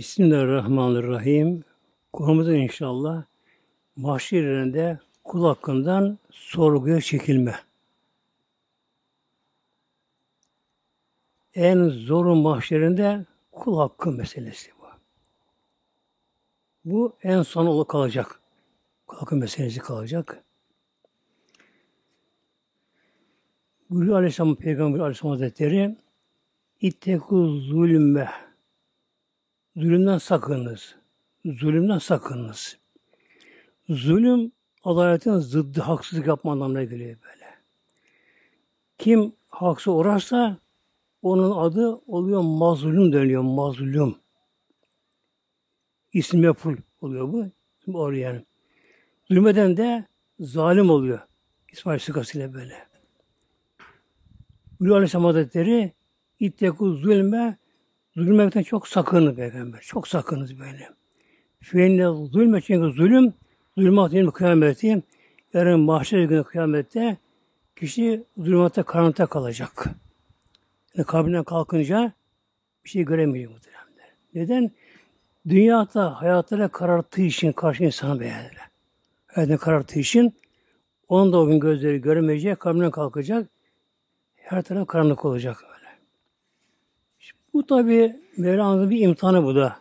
Bismillahirrahmanirrahim. Konumuzda inşallah mahşerinde kul hakkından sorguya çekilme. En zoru mahşerinde kul hakkı meselesi bu. Bu en son kalacak. Kul hakkı meselesi kalacak. Buyuruyor Aleyhisselam Peygamber Aleyhisselam Hazretleri İttekû zulme Zulümden sakınınız. Zulümden sakınınız. Zulüm adaletin zıddı haksızlık yapma anlamına geliyor böyle. Kim haksız uğrarsa onun adı oluyor mazlum dönüyor. Mazlum. İsim yapıl oluyor bu. Şimdi oraya yani. Zulmeden de zalim oluyor. İsmail sıkasıyla böyle. Bülü Aleyhisselam Hazretleri İtteku zulme zulmekten çok sakının peygamber. Çok sakınız böyle. Fiyenne zulme çünkü zulüm zulmat yine kıyameti yarın mahşer günü kıyamette kişi zulmata karanlıkta kalacak. Yani kabrinden kalkınca bir şey göremiyor muhtemelen. Neden? Dünyada hayatlara kararttığı için karşı insana beğenir. Hayatını kararttığı için onun da o gün gözleri göremeyecek, kabrinden kalkacak. Her taraf karanlık olacak. Bu tabi Mevlana'nın bir imtihanı bu da.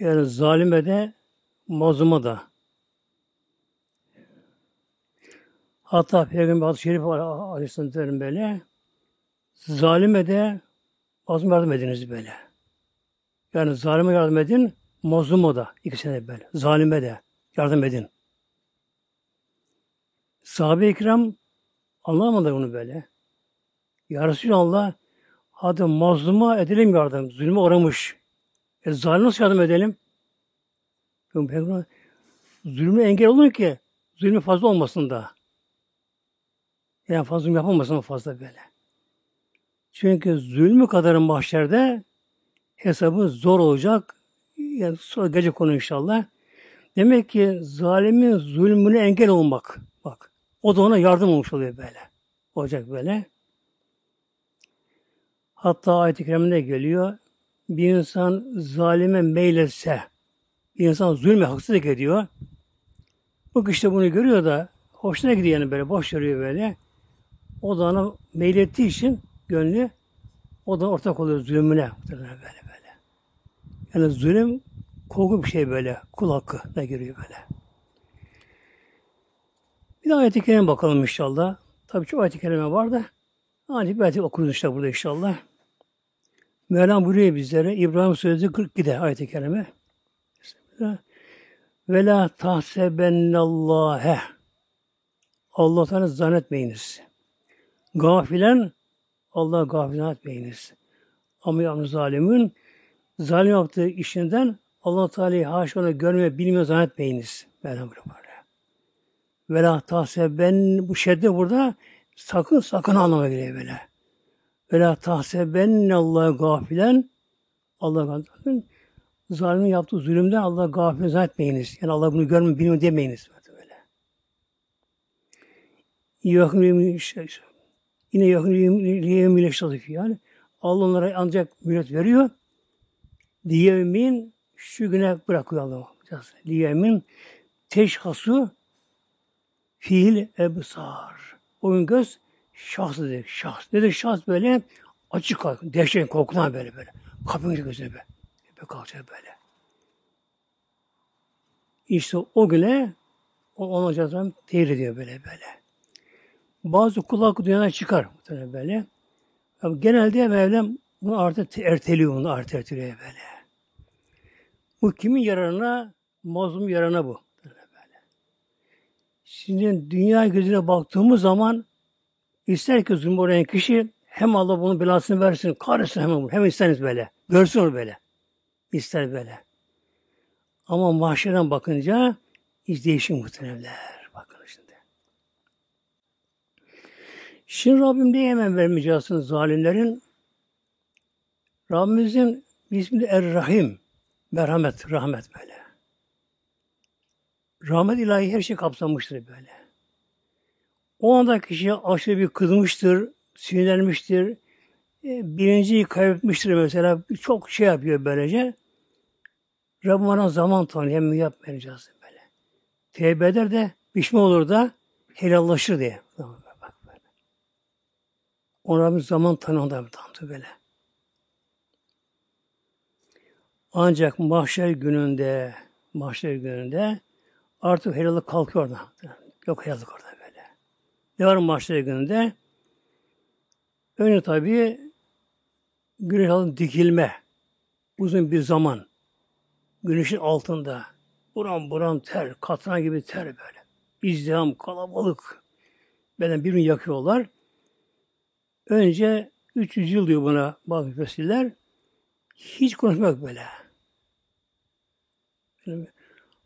Yani zalime de mazluma da. Hatta Peygamber Hadis-i Şerif Aleyhisselam böyle zalime de mazluma yardım ediniz böyle. Yani zalime yardım edin, mazluma da ikisine de böyle. Zalime de yardım edin. Sahabe-i kiram anlamadı bunu böyle. Ya Resulallah Hadi mazluma edelim yardım. Zulme uğramış. E zalim nasıl yardım edelim? Zulmü engel olun ki zulmü fazla olmasın da. Yani fazla zulüm yapılmasın fazla böyle. Çünkü zulmü kadar mahşerde hesabı zor olacak. Yani sonra gece konu inşallah. Demek ki zalimin zulmüne engel olmak. Bak. O da ona yardım olmuş oluyor böyle. Olacak böyle. Hatta ayet-i kerimde geliyor. Bir insan zalime meyletse, bir insan zulme haksızlık ediyor. Bu işte bunu görüyor da hoşuna gidiyor yani böyle, boş görüyor böyle. O da ona meylettiği için gönlü o da ortak oluyor zulmüne. Böyle böyle. Yani zulüm korku bir şey böyle. Kul hakkı da giriyor böyle. Bir de ayet-i kerime bakalım inşallah. Tabii çok ayet-i kerime var da ancak bir ayet okuruz işte burada inşallah. Mevlam buyuruyor bizlere İbrahim Suresi 42'de ayet-i kerime. Ve la tahsebennallâhe Allah'tan zannetmeyiniz. Gafilen Allah gafil zannetmeyiniz. Ama yalnız zalimin zalim yaptığı işinden Allah Teala'yı haşa onu görmeye bilmiyor zannetmeyiniz. Mevlam buyuruyor. Ve la tahseben bu şedde burada sakın sakın anlamaya geliyor böyle. Ve la tahsebennallâhe gafilen Allah gafilen zalimin yaptığı zulümden Allah gafil zannetmeyiniz. Yani Allah bunu görmüyor, bilmiyor demeyiniz. Böyle. Yakın şey, Yine yakın şazif yani. Allah onlara ancak mühlet veriyor. Liyevmin şu güne bırakıyor Allah. Liyevmin teşhasu fiil ebsar. O gün göz Şahs dedik. Şahs. Nedir şahs böyle? Açık kalk. Dehşet korkudan böyle böyle. Kapının gözüne böyle. Böyle kalkacak böyle. İşte o güne o ona cezam tehir ediyor böyle böyle. Bazı kulak dünyadan çıkar böyle. Ama genelde Mevlam bunu artık erteliyor bunu artık erteliyor böyle. Bu kimin yararına? Mazlum yararına bu. Böyle. Şimdi dünya gözüne baktığımız zaman İster ki uğrayan kişi hem Allah bunun belasını versin, kahretsin hemen bunu. Hemen isteriz böyle. Görsün onu böyle. İster böyle. Ama mahşerden bakınca hiç değişim muhteremler. Bakın şimdi. Şimdi Rabbim ne hemen vermeyeceksin zalimlerin? Rabbimizin ismi Er-Rahim. Merhamet, rahmet böyle. Rahmet ilahi her şey kapsamıştır böyle. O anda kişi aşırı bir kızmıştır, sinirlenmiştir, e, birinciyi kaybetmiştir mesela, çok şey yapıyor böylece. Rabbim bana zaman tanıyor. Hem yapmayacağız böyle. Tevbe eder de pişman olur da helallaşır diye. Ona bir zaman tanıyor da tanıdı böyle. Ancak mahşer gününde mahşer gününde artık helallik kalkıyor orada. Yok helallik orada var mahşer gününde? Önce tabii güneş altında dikilme. Uzun bir zaman. Güneşin altında. Buram buram ter, katran gibi ter böyle. İzdiham, kalabalık. Böyle birini yakıyorlar. Önce 300 yıl diyor buna bazı müfessirler. Hiç konuşmak böyle.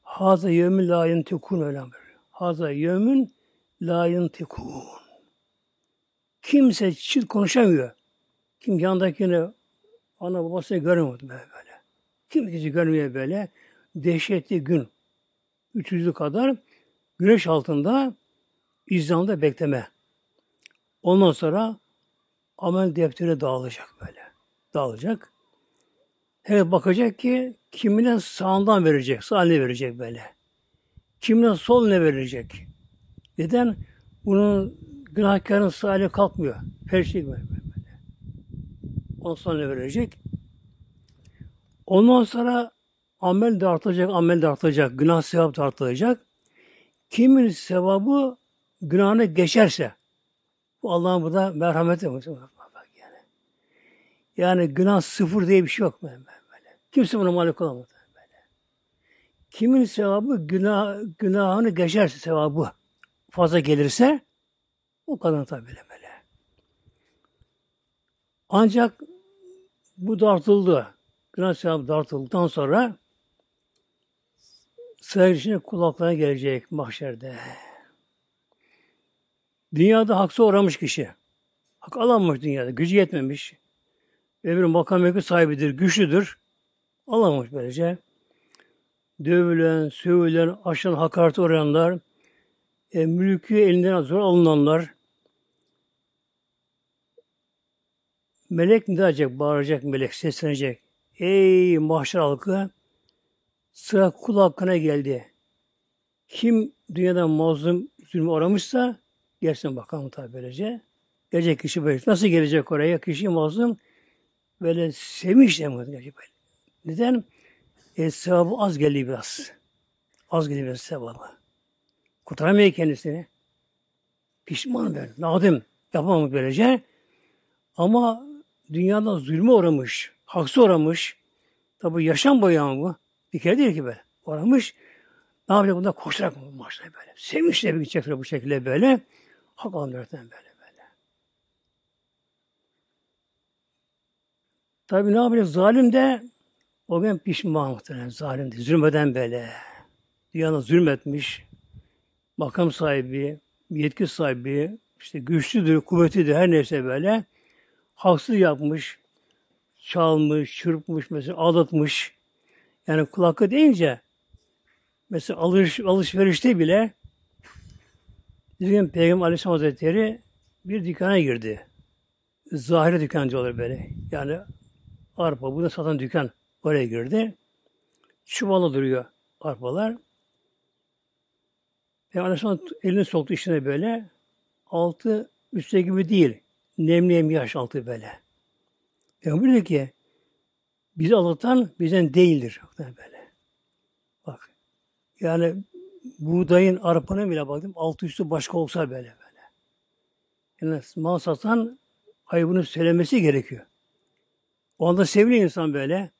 Haza yevmin la yentekun öyle. Haza yevmin la yentekun. Kimse çift konuşamıyor. Kim yandakini ana babasını görmüyor böyle. böyle. Kim kişi görmüyor böyle. Dehşetli gün. 300'lü kadar güneş altında izdamda bekleme. Ondan sonra amel defteri dağılacak böyle. Dağılacak. Her bakacak ki kimine sağından verecek, sağ ne verecek böyle. Kimine sol ne verecek. Neden? Bunun günahkarın sağ kalkmıyor. Perşik böyle. böyle. Ondan sonra verecek? Ondan sonra amel de artacak, amel de artacak, günah sevap da artacak. Kimin sevabı günahını geçerse, bu Allah'ın burada merhameti. Yani. yani günah sıfır diye bir şey yok. Kimse buna malik olamaz. Kimin sevabı günah, günahını geçerse sevabı fazla gelirse o kadar tabi böyle. Ancak bu dartıldı. Günah sevabı dartıldıktan sonra sıra kulaklarına gelecek mahşerde. Dünyada haksa uğramış kişi. Hak alamamış dünyada. Gücü yetmemiş. Öbür makam mevki sahibidir, güçlüdür. Alamamış böylece. Dövülen, sövülen, aşan, hakaret uğrayanlar, e, mülkü elinden zor alınanlar, melek ne diyecek, bağıracak melek, seslenecek. Ey mahşer halkı, sıra kul hakkına geldi. Kim dünyada mazlum zulmü uğramışsa, gelsin bakalım tabi böylece. Gelecek kişi böyle. Nasıl gelecek oraya? Kişi mazlum böyle sevinçle mi? Neden? E, sevabı az geliyor biraz. Az geliyor biraz sevabı. Kurtaramıyor kendisini. Pişman ben. Nadim. Yapamam böylece. Ama dünyada zulme uğramış. Haksız uğramış. Tabi yaşam boyu ama bu. Bir kere değil ki böyle. Uğramış. Ne yapacak? Bunda koşarak mı başlayacak böyle. Sevinçle bir gidecekler bu şekilde böyle. Hak almıyorlar böyle böyle. Tabi ne yapacak? Zalim de o gün pişman muhtemelen zalimdi. Zulmeden böyle. Dünyada zulmetmiş. Makam sahibi, yetki sahibi, işte güçlüdür, kuvvetlidir her neyse böyle. Haksız yapmış, çalmış, çırpmış, mesela aldatmış. Yani kulakı deyince mesela alış, alışverişte bile bir gün Peygamber Aleyhisselam Hazretleri bir dükkana girdi. Zahire dükkancı olur böyle. Yani arpa, bunu satan dükkan. Oraya girdi. Çuvalı duruyor arpalar. Ve Aleyhisselam elini soktu içine böyle. Altı üstte gibi değil. Nemli yaş altı böyle. Peygamber dedi ki bizi aldatan bizden değildir. Böyle. Bak. Yani buğdayın, arpanın bile baktım altı üstü başka olsa böyle böyle. Yani mal satan ayıbını söylemesi gerekiyor. O anda seviniyor insan böyle.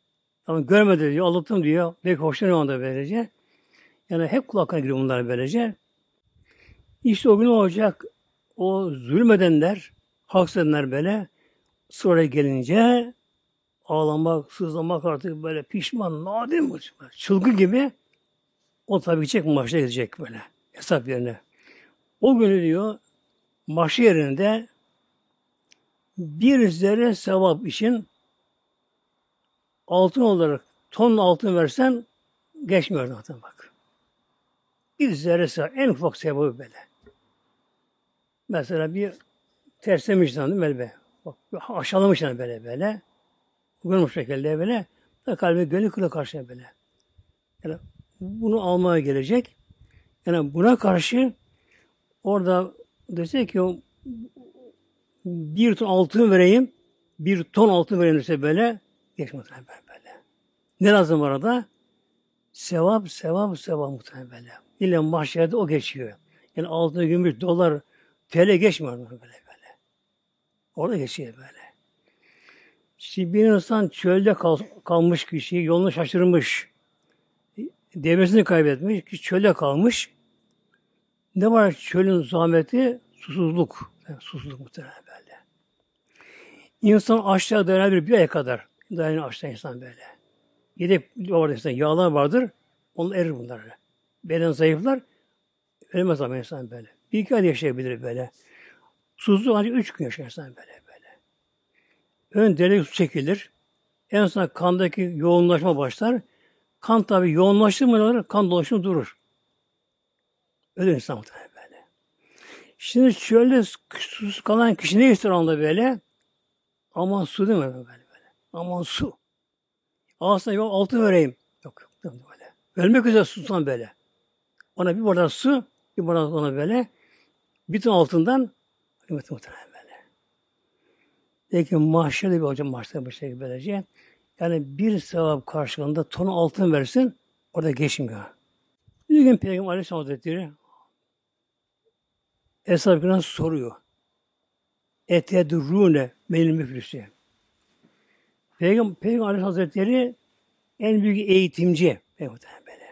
Ama görmedi diyor, alıttım diyor. Pek hoşlanıyor onda böylece. Yani hep kulaklarına giriyor bunlar böylece. İşte o gün olacak o zulmedenler, haksızlar böyle sonra gelince ağlamak, sızlamak artık böyle pişman, nadim çılgın gibi o tabi gidecek maçta gidecek böyle hesap yerine. O günü diyor maçı yerinde bir zerre sevap için altın olarak ton altın versen geçmiyor zaten bak. Bir zerresi en ufak sebebı böyle. Mesela bir terslemiş sandım böyle. Bak aşağılamış yani böyle böyle. Bu şekilde böyle. Da kalbi gönül kılı karşıya böyle. Yani bunu almaya gelecek. Yani buna karşı orada dese ki bir ton altın vereyim, bir ton altın vereyim dese böyle geçmez böyle. Ne lazım orada? Sevap, sevap, sevap muhtemelen böyle. İlle mahşerde o geçiyor. Yani altın, gümüş, dolar, TL geçmiyor böyle böyle. Orada geçiyor böyle. Şimdi bir insan çölde kal, kalmış kişi, yolunu şaşırmış, devresini kaybetmiş, çölde kalmış. Ne var çölün zahmeti? Susuzluk. Yani susuzluk muhtemelen böyle. İnsan aşağı dayanabilir bir ay kadar. Dayanır aşağı insan böyle. Yedek vardır insan, yağlar vardır. Onlar erir bunları. Beden zayıflar. Ölmez ama insan böyle. Bir iki ay yaşayabilir böyle. Susuzluk ancak üç gün yaşar insan böyle böyle. Ön deri su çekilir. En son kandaki yoğunlaşma başlar. Kan tabi yoğunlaştı mı kan dolaşımı durur. Öyle insan muhtemelen böyle. Şimdi şöyle susuz kalan kişi ne ister anda böyle? Aman su değil mi böyle böyle? Aman su. Aslında yok altı vereyim. Yok yok böyle. Ölmek üzere susan böyle. Ona bir bardak su, bir bardak ona böyle. Bütün altından kıymeti muhtemelen böyle. Peki mahşerde bir hocam mahşerde bir şey böylece. Yani bir sevap karşılığında tonu altın versin, orada geçmiyor. Bir gün Peygamber Aleyhisselam Hazretleri Eshab-ı soruyor. Etedrûne menil müflüsü. Peygamber, Peygamber Aleyhisselam Hazretleri en büyük eğitimci. Peygamber böyle.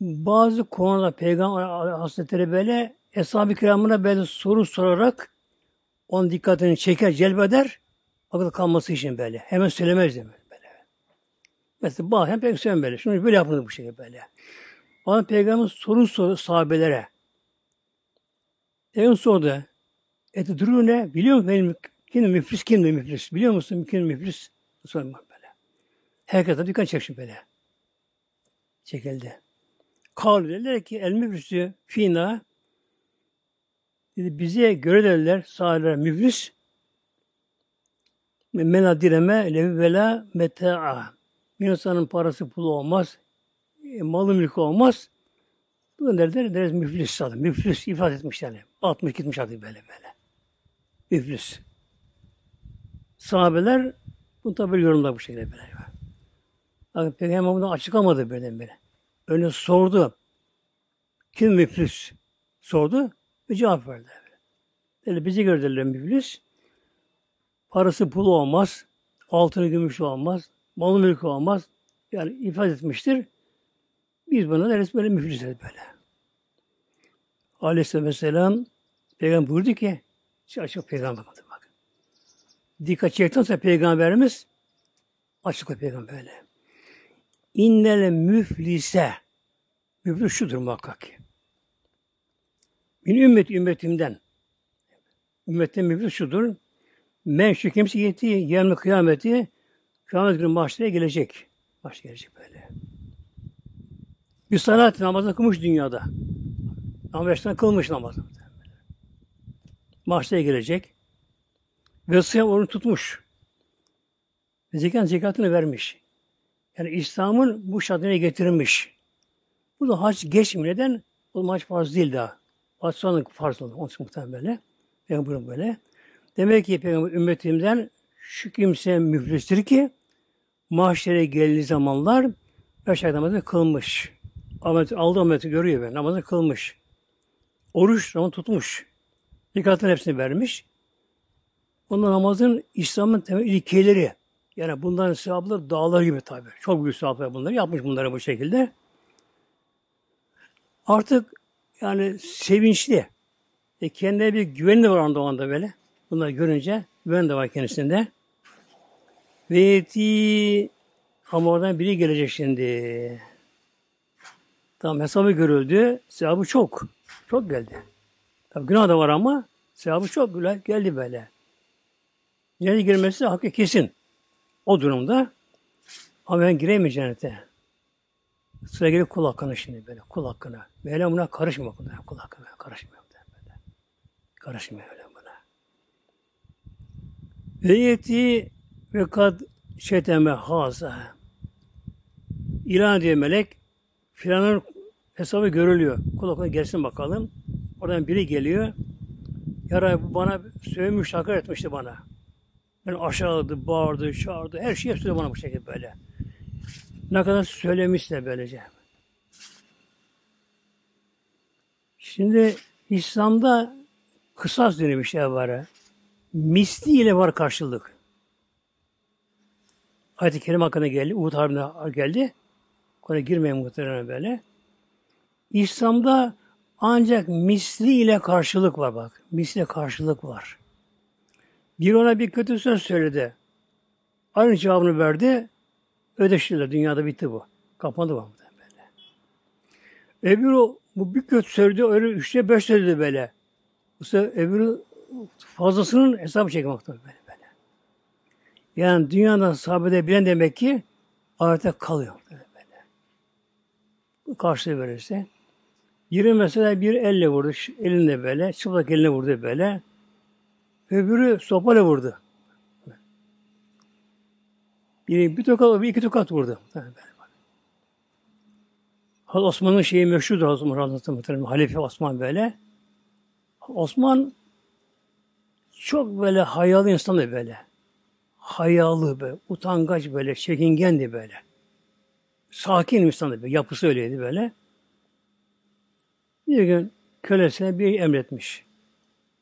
Bazı konuda Peygamber Hazretleri böyle Eshab-ı kiramına böyle soru sorarak onun dikkatini çeker, celbeder. Akıl kalması için böyle. Hemen söylemez de böyle. Mesela bazen söylemez böyle. Şunu böyle yapılır bu şekilde böyle. Bana peygamber soru soru sahabelere. En sordu. Eti duruyor ne? Biliyor musun benim kim müflis kimdi müflis? Biliyor musun kim müflis? Sorma böyle. Herkes de dikkat çeksin böyle. Çekildi. Kavlu dediler ki el müflisü fina dedi, bize göre dediler sahabeler müflis mena direme levi vela meta'a bir insanın parası pulu olmaz e, malı mülkü olmaz bu derler deriz müflis adı. Müflis ifade etmiş yani. 60 gitmiş adı böyle böyle. Müflis. Sahabeler bu tabi yorumlar bu şekilde böyle. Yani Peygamber bunu açıklamadı böyle böyle. Öyle sordu. Kim müflis? Sordu ve cevap verdi. Dedi, bizi gördüler müflis. Parası pulu olmaz. Altını gümüş olmaz. Malı mülkü olmaz. Yani ifade etmiştir. Biz buna deriz böyle müflis böyle. Aleyhisselam Vesselam Peygamber buyurdu ki açık peygamber bakın bak. Dikkat çektikten sonra peygamberimiz açık o peygamber böyle. İnnele müflise müflis şudur muhakkak ki. Min ümmet ümmetimden ümmetten müflis şudur. Men şu kimse yetti yarın kıyameti kıyamet günü mahşere gelecek. Mahşere gelecek böyle. Bir salat namazını kılmış dünyada. Ama beşten kılmış namazı. Mahşere gelecek. Ve sıyam onu tutmuş. Zekat zekatını vermiş. Yani İslam'ın bu şartına getirmiş. Bu da hac geçmiyor. Neden? O hac farz değil daha. Sonra farz olur. Onun muhtemelen böyle. Peygamberin böyle. Demek ki Peygamber ümmetimden şu kimse müflistir ki mahşere geldiği zamanlar beş ay namazı kılmış. Ahmet, aldı Ahmet'i görüyor ben. Namazı kılmış. Oruç namazı tutmuş. Zekatın hepsini vermiş. Ondan namazın İslam'ın temel ilkeleri. Yani bunların sevapları dağlar gibi tabi. Çok büyük sevaplar bunları. Yapmış bunları bu şekilde. Artık yani sevinçli. E kendine bir güveni de var anda o anda böyle. Bunları görünce güven de var kendisinde. Ve yeti ama oradan biri gelecek şimdi. Tamam hesabı görüldü. Sevabı çok. Çok geldi. Tabi günah da var ama sevabı çok geldi böyle. Cennete girmesi hakkı kesin. O durumda ama ben giremeyeceğim cennete. Sıra gelip kul hakkına şimdi böyle kul hakkına. Mevlam buna karışmıyor buna kul hakkına karışmıyor böyle. Karışmıyor öyle buna. Ve yeti ve kad şeteme haza. İlan ediyor melek. Filanın hesabı görülüyor. Kul okula gelsin bakalım. Oradan biri geliyor. Ya Rabbi bana sövmüş, hakaret etmişti bana. Yani aşağıladı, bağırdı, çağırdı. Her şeyi söyledi bana bu şekilde böyle. Ne kadar söylemişse böylece. Şimdi İslam'da kısas dönüyor bir şey var. Misli ile var karşılık. Ayet-i Kerim hakkında geldi. Uhud Harbi'ne geldi. Konuya girmeyin muhtemelen böyle. İslam'da ancak misli ile karşılık var bak. Misli karşılık var. Bir ona bir kötü söz söyledi. Aynı cevabını verdi. Ödeştiler. Dünyada bitti bu. Kapandı bu. Böyle. Öbürü bu bir kötü söyledi. Öyle üçte beş söyledi böyle. Bu sefer öbürü fazlasının hesabı çekmekte böyle böyle. Yani dünyadan sahabede bilen demek ki ahirete kalıyor. Böyle böyle. Karşılığı verirse. Biri mesela bir elle vurdu. Elinde böyle. Çıplak eline vurdu böyle. Öbürü sopayla vurdu. Biri bir tokat, bir iki tokat vurdu. Hazreti Osman'ın şeyi meşhurdur Hazreti Osman Halife Osman böyle. Osman çok böyle hayalı insandı böyle. Hayalı böyle, utangaç böyle, çekingendi böyle. Sakin insandı böyle, yapısı öyleydi böyle. Bir gün kölesine bir emretmiş.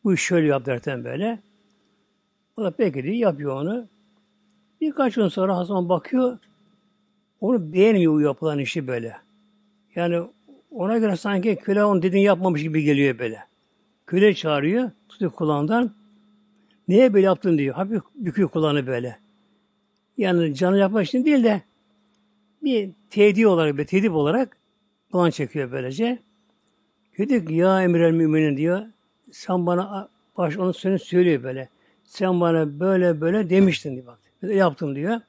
Bu iş şöyle yap derken böyle. O da peki diye yapıyor onu. Birkaç gün sonra Hasan bakıyor, onu beğenmiyor yapılan işi böyle. Yani ona göre sanki köle onun dediğini yapmamış gibi geliyor böyle. Köle çağırıyor, tutuyor kulağından. Niye böyle yaptın diyor. Hafif büküyor kulağını böyle. Yani canı yapmak için değil de bir tehdit olarak, bir tehdit olarak kulağını çekiyor böylece. Diyor ki ya emir el müminin diyor. Sen bana baş onu seni söylüyor böyle. Sen bana böyle böyle demiştin diyor bak. Yaptım diyor.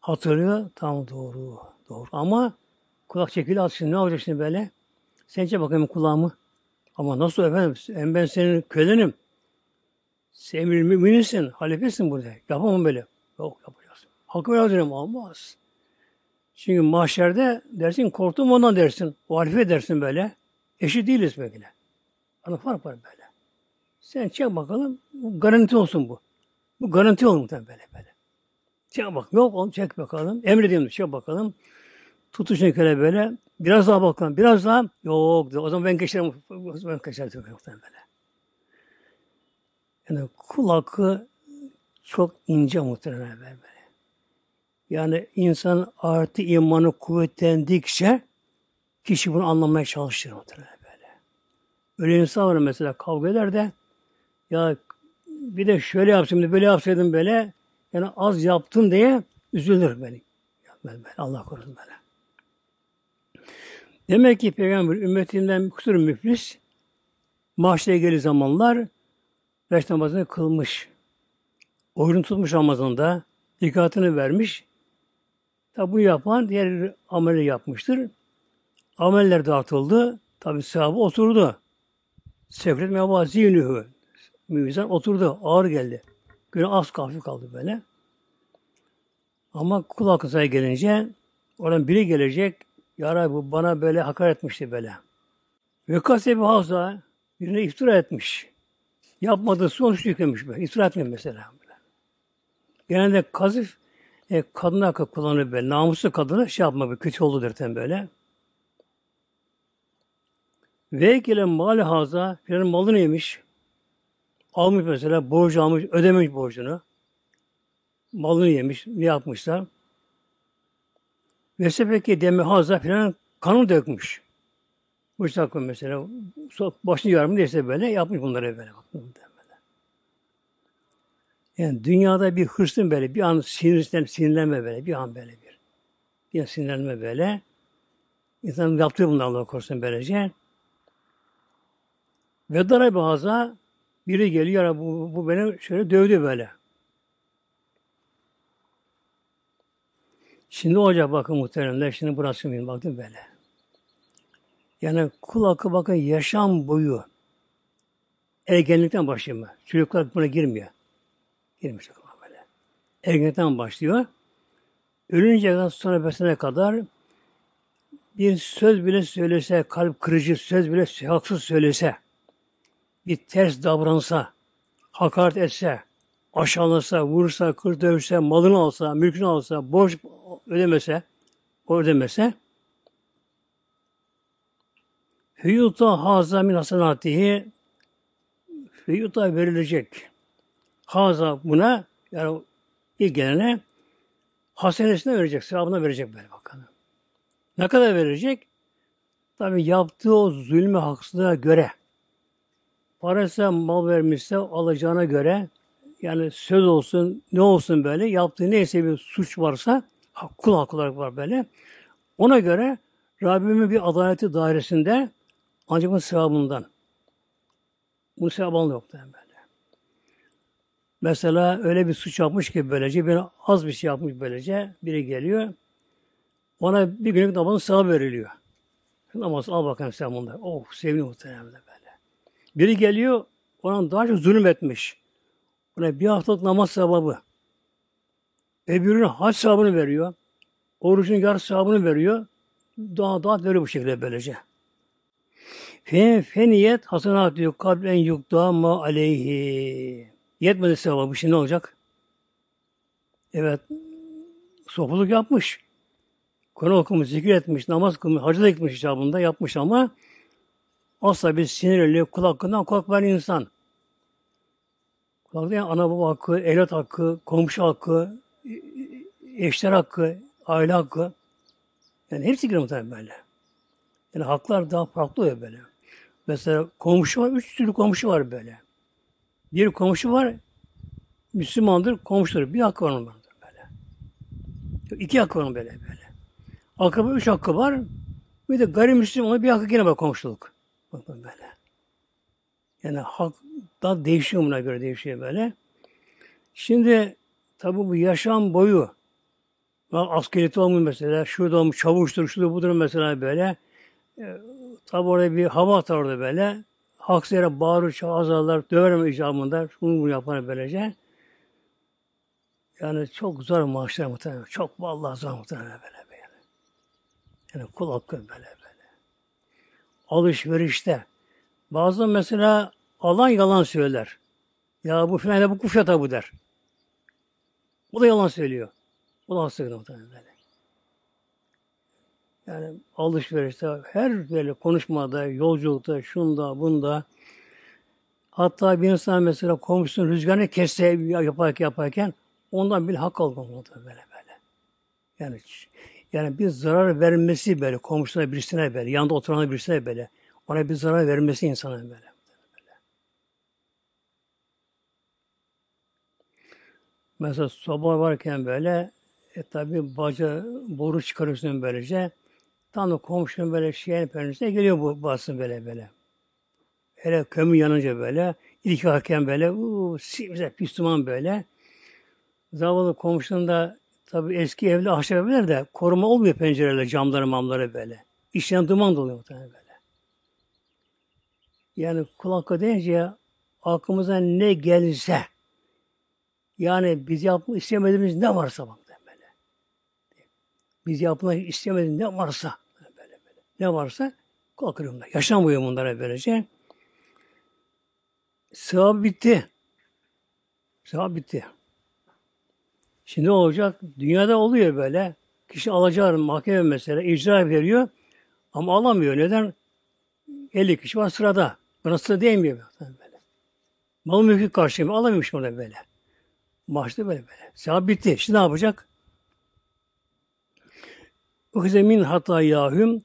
Hatırlıyor. Tam doğru. Doğru. Ama kulak çekili at şimdi. Ne olacak şimdi böyle? Sence bakayım kulağımı. Ama nasıl efendim? Hem ben senin kölenim. Sen emir mümininsin. Halifesin burada. Yapamam böyle. Yok yapacağız. Hakkı helal ederim. Olmaz. Çünkü mahşerde dersin korktum ondan dersin. O halife dersin böyle. Eşit değiliz böyle. Ana fark var böyle. Sen çek bakalım. Garanti olsun bu. Bu garanti olur muhtemelen böyle böyle. Çek bak. Yok oğlum çek bakalım. Emrediyorum çek bakalım. Tutuşun köle böyle. Biraz daha bakalım. Biraz daha. Yok. O zaman ben zaman ben geçerim. Muhtemelen böyle. Yani kul çok ince muhtemelen böyle. Yani insan artı imanı kuvvetlendikçe kişi bunu anlamaya çalışır muhtemelen böyle. Öyle insan var mesela kavga eder de ya bir de şöyle yapsaydım, böyle yapsaydım böyle yani az yaptım diye üzülür beni. Ben, ben, Allah korusun böyle. Demek ki Peygamber ümmetinden kusur müflis mahşere gelir zamanlar beş namazını kılmış. Oyun tutmuş Ramazan'da. Dikkatini vermiş. Tabi bu yapan diğer ameli yapmıştır. Ameller dağıtıldı. Tabi sahabı oturdu. Sekret meva Mizan oturdu. Ağır geldi. Günah az kahve kaldı böyle. Ama kul hakkı gelince oradan biri gelecek. Ya Rabbi bu bana böyle hakaret etmişti böyle. Ve kasebi hazda birine iftira etmiş. Yapmadığı sonuç yüklemiş böyle. İftira etmiyor mesela. Böyle. Genelde kazif e, kadın hakkı kullanır böyle. Namuslu kadına şey yapma böyle. Kötü oldu derten böyle. Ve gelen mali haza filanın malını yemiş. Almış mesela borcu almış, ödememiş borcunu. Malını yemiş, ne yapmışsa. Ve sepeki demi haza filan kanı dökmüş. Bu sakın mesela başını yarım değilse böyle yapmış bunları böyle. Yani dünyada bir hırsın böyle bir an sinirlen, sinirlenme böyle bir an böyle bir. Bir an sinirlenme böyle. İnsan yaptığı bunu Allah korusun böylece. Ve darabı haza biri geliyor, bu, bu beni şöyle dövdü böyle. Şimdi olacak bakın muhteremler, şimdi burası benim baktım böyle. Yani kul hakkı bakın yaşam boyu ergenlikten başlıyor? Çocuklar buna girmiyor. Girmiş böyle. Ergenlikten başlıyor. ölünce sonra besene kadar bir söz bile söylese, kalp kırıcı söz bile haksız söylese, bir ters davransa, hakaret etse, aşağılasa, vursa, kır dövse, malını alsa, mülkünü alsa, borç ödemese, ödemese, Hüyuta haza min hasenatihi Hüyuta verilecek. Haza buna yani ilk gelene hasenesine verecek, sevabına verecek böyle bakalım. Ne kadar verecek? Tabi yaptığı o zulmü haksızlığa göre parası mal vermişse alacağına göre yani söz olsun ne olsun böyle yaptığı neyse bir suç varsa kul hakkı olarak var böyle. Ona göre Rabbimin bir adaleti dairesinde ancak bu sevabından. Bu sevabı yok böyle. Mesela öyle bir suç yapmış ki böylece, bir az bir şey yapmış böylece, biri geliyor, ona bir günlük namazın sevabı veriliyor. Namaz al bakalım sen bunda. Oh seviniyor muhtemelen böyle. Biri geliyor, ona daha çok zulüm etmiş. Ona bir haftalık namaz sevabı. Öbürünün hac sevabını veriyor. Orucun yarı sevabını veriyor. Daha daha veriyor bu şekilde böylece. Fe, feniyet hasenat diyor. Kablen yukta ma aleyhi. Yetmedi sevabı. Şimdi ne olacak? Evet. Sofuluk yapmış. Kur'an okumuş, zikir etmiş, namaz kılmış, hacı da gitmiş icabında yapmış ama asla bir sinirli, kul hakkından korkmayan insan. Kul hakkı yani ana baba hakkı, evlat hakkı, komşu hakkı, eşler hakkı, aile hakkı. Yani hepsi giriyor muhtemelen böyle. Yani haklar daha farklı oluyor böyle. Mesela komşu var, üç türlü komşu var böyle. Bir komşu var, Müslümandır, komşudur. Bir hakkı var onun böyle. İki hakkı var onun böyle böyle. Akraba üç hakkı var. Bir de gayrimüslim ona bir hakkı yine var komşuluk. Bakın böyle. Yani hak da değişiyor buna göre değişiyor böyle. Şimdi tabi bu yaşam boyu askeriyeti olmuş mesela, şurada olmuş, çavuştur, şurada budur mesela böyle. E, tabi orada bir hava atar orada böyle. Haksız yere bağırır, azarlar, döver icabında, bunu bunu yapar böylece. Yani çok zor maaşlar muhtemelen. Çok vallahi zor muhtemelen böyle. Yani kul hakkı böyle böyle. Alışverişte. Bazı mesela alan yalan söyler. Ya bu filan bu kuşata bu der. Bu da yalan söylüyor. Bu da hasta böyle. Yani alışverişte, her böyle konuşmada, yolculukta, şunda, bunda hatta bir insan mesela komşusunun rüzgarını kesse yaparken yaparken ondan bir hak almalı böyle böyle. Yani yani bir zarar vermesi böyle komşusuna birisine böyle, yanında oturan birisine böyle. Ona bir zarar vermesi insana böyle. böyle. Mesela soba varken böyle e tabi baca boru çıkarıyorsun böylece. Tam da komşunun böyle şeyin önüne geliyor bu basın böyle böyle. Hele kömür yanınca böyle, ilk harken böyle, uuu, simse, pis böyle. Zavallı komşunun da Tabi eski evli ahşap evler de koruma olmuyor pencereler, camları, mamları böyle. İçten duman doluyor muhtemelen böyle. Yani kulak deyince aklımıza ne gelirse yani biz yapmak istemediğimiz ne varsa bak böyle. Biz yapmak istemediğimiz ne varsa böyle böyle. Ne varsa kulak kırımda. Yaşamıyor bunlara böylece. Sığa bitti. Sığa bitti. Şimdi ne olacak? Dünyada oluyor böyle. Kişi alacağı mahkeme mesela icra veriyor ama alamıyor. Neden? 50 kişi var sırada. Buna sıra değmiyor böyle. Mal mülkü karşılıyor. Alamıyormuş burada böyle. Maaşta böyle böyle. Sevap bitti. Şimdi ne yapacak? Uhzemin hata yahüm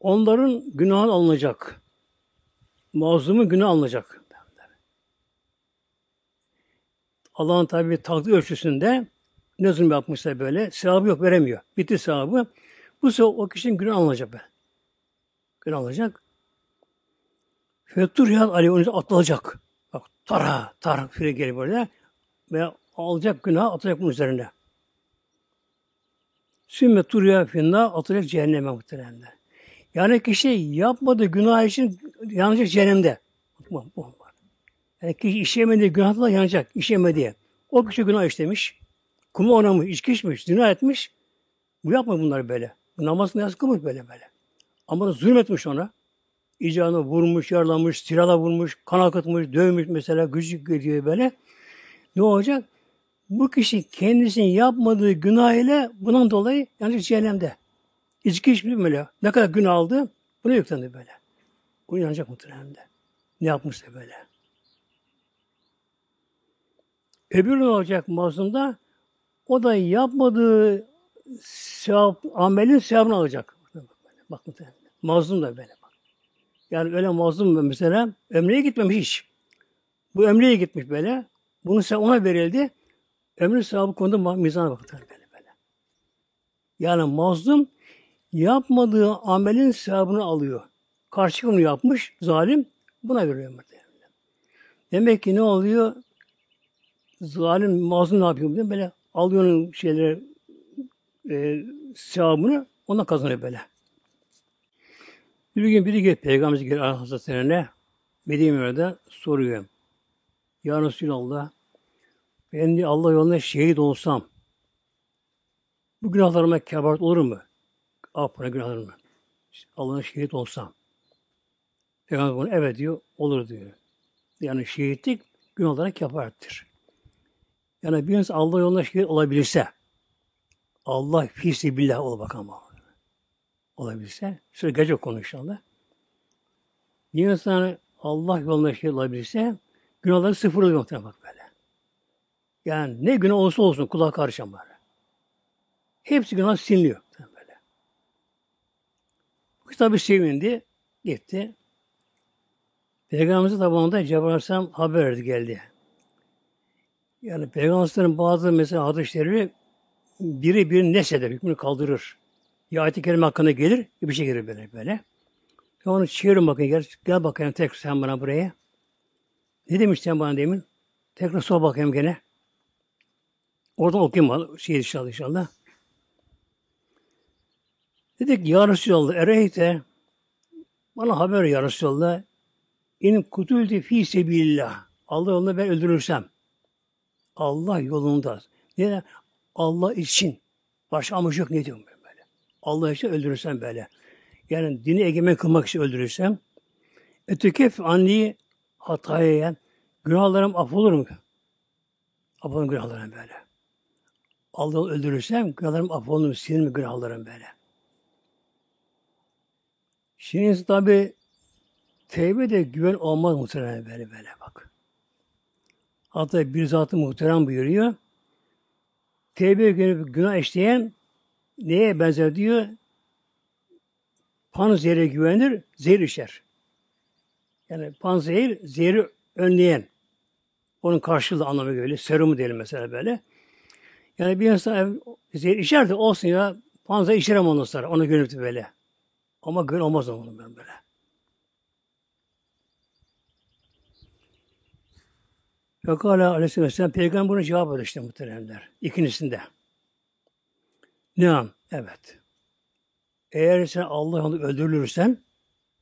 onların günahı alınacak. Mazlumun günah alınacak. Allah'ın tabi takdir ölçüsünde ne zulüm yapmışsa böyle sevabı yok veremiyor. Bitti sevabı. Bu sefer o kişinin günah alınacak be. Günah alınacak. Fettur yad Ali onu atılacak. Bak tara tar fire geliyor böyle ve alacak günah atacak bunun üzerine. Sümme turya finna atacak cehenneme muhteremde. Yani kişi yapmadığı günah için yanacak cehennemde. Bu, bu. Yani kişi işlemediği günahla yanacak. İşlemediği. O kişi günah işlemiş. Kuma oynamış, içki içmiş, zina etmiş. Bu yapma bunları böyle. Bu namazını yaz kılmış böyle böyle. Ama zulmetmiş ona. İcabına vurmuş, yaralamış, silahla vurmuş, kan akıtmış, dövmüş mesela, gücük gidiyor böyle. Ne olacak? Bu kişi kendisinin yapmadığı günah ile bundan dolayı yani cehennemde. İçki içmiş böyle. Ne kadar gün aldı? Bunu yüklendi böyle. Bu yanacak muhtemelen de. Ne yapmışsa böyle. Öbürü ne olacak mazlumda? O da yapmadığı sevap, amelin sevabını alacak. Bak. Mazlum da böyle bak. Yani öyle mazlum mesela ömreye gitmemiş hiç. Bu ömreye gitmiş böyle. Bunu sen ona verildi. Ömrü sevabı konuda mizana baktılar böyle böyle. Yani mazlum yapmadığı amelin sevabını alıyor. Karşı bunu yapmış zalim buna veriyor muhtemelen. Demek ki ne oluyor? Zalim mazlum ne yapıyor? Böyle alıyor onun şeyleri e, sevabını ona kazanıyor böyle. Bir gün biri gelip Peygamberimiz gelir Hazretlerine Medine'de soruyor. Ya Resulallah ben de Allah yolunda şehit olsam bu günahlarıma kebaret olur mu? Affına günahlarıma. İşte Allah'ın şehit olsam. Peygamber bunu evet diyor, olur diyor. Yani şehitlik günahlara kefarettir. Yani bir insan Allah yolunda şehit olabilirse, Allah fisi billah ol bakalım. Olabilirse, şöyle gece konu inşallah. Bir insan Allah yolunda şehit olabilirse, günahları sıfır oluyor bak böyle. Yani ne günah olsa olsun kulağa karışan böyle. Hepsi günah siliniyor. Böyle. Bu tabi sevindi. Gitti. Peygamberimize tabanında Cebrail Aleyhisselam haber verdi geldi. Yani Peygamberlerin bazı mesela hadisleri biri bir neseder, hükmünü kaldırır. Ya ayet-i kerime hakkında gelir, bir şey gelir böyle böyle. Onu çevirin bakın, gel, gel bakayım tekrar sen bana buraya. Ne demiştin bana demin? Tekrar sor bakayım gene. Oradan okuyayım şey inşallah inşallah. Dedik ya Resulallah ereyte bana haber ya Resulallah in kutulti fi sebilillah Allah yolunda ben öldürürsem Allah yolunda ne Allah için başka amacı yok ne diyorum ben böyle. Allah için öldürürsem böyle. Yani dini egemen kılmak için öldürürsem etekef anni hataya günahlarım affolur mu? Affolur günahlarım böyle. Allah'ı öldürürsem günahlarım affolur mu? Sinir mi günahlarım böyle? Şimdi tabi tevbe de güven olmaz muhtemelen böyle böyle bak. Hatta bir zatı muhterem buyuruyor. Tevbe günü günah işleyen neye benzer diyor? Panzehre güvenir, zehir içer. Yani panzehir, zehri önleyen. Onun karşılığı anlamı böyle. Serumu diyelim mesela böyle. Yani bir insan zehir içer de olsun ya panzehir içerem ondan sonra. Ona gönüp böyle. Ama gön olmaz onun böyle. Fekala aleyhisselam peygamber bunu cevap verdi işte muhteremler. İkincisinde. Ne Evet. Eğer sen Allah yolunda öldürülürsen,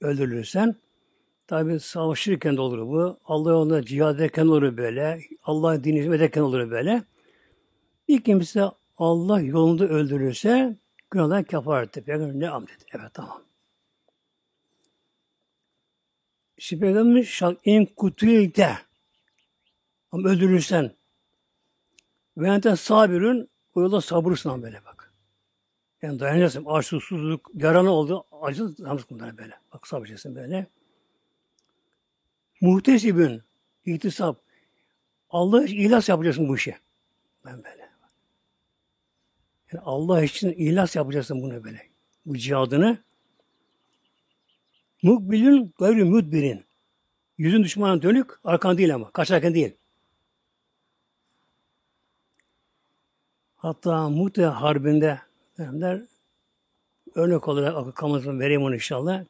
öldürülürsen, tabi savaşırken de olur bu. Allah yolunda cihad ederken olur böyle. Allah dini hizmet ederken olur böyle. Bir kimse Allah yolunda öldürürse günahdan kefaret Peygamber ne am dedi. Evet tamam. Şimdi Peygamber şak in kutuyte ama öldürürsen ve ente sabirün o yolda sabırsın böyle bak. Yani dayanacaksın. Aç, yaranı oldu. Acı yalnız bunlar böyle. Bak sabırsın böyle. Muhtesibün, ihtisap. Allah için ihlas yapacaksın bu işe. Ben böyle. Yani Allah için ihlas yapacaksın bunu böyle. Bu cihadını. Mukbilün gayrı müdbirin. Yüzün düşmana dönük, arkan değil ama. Kaçarken değil. Hatta Mute Harbi'nde derler, örnek olarak kamuoyuna vereyim onu inşallah.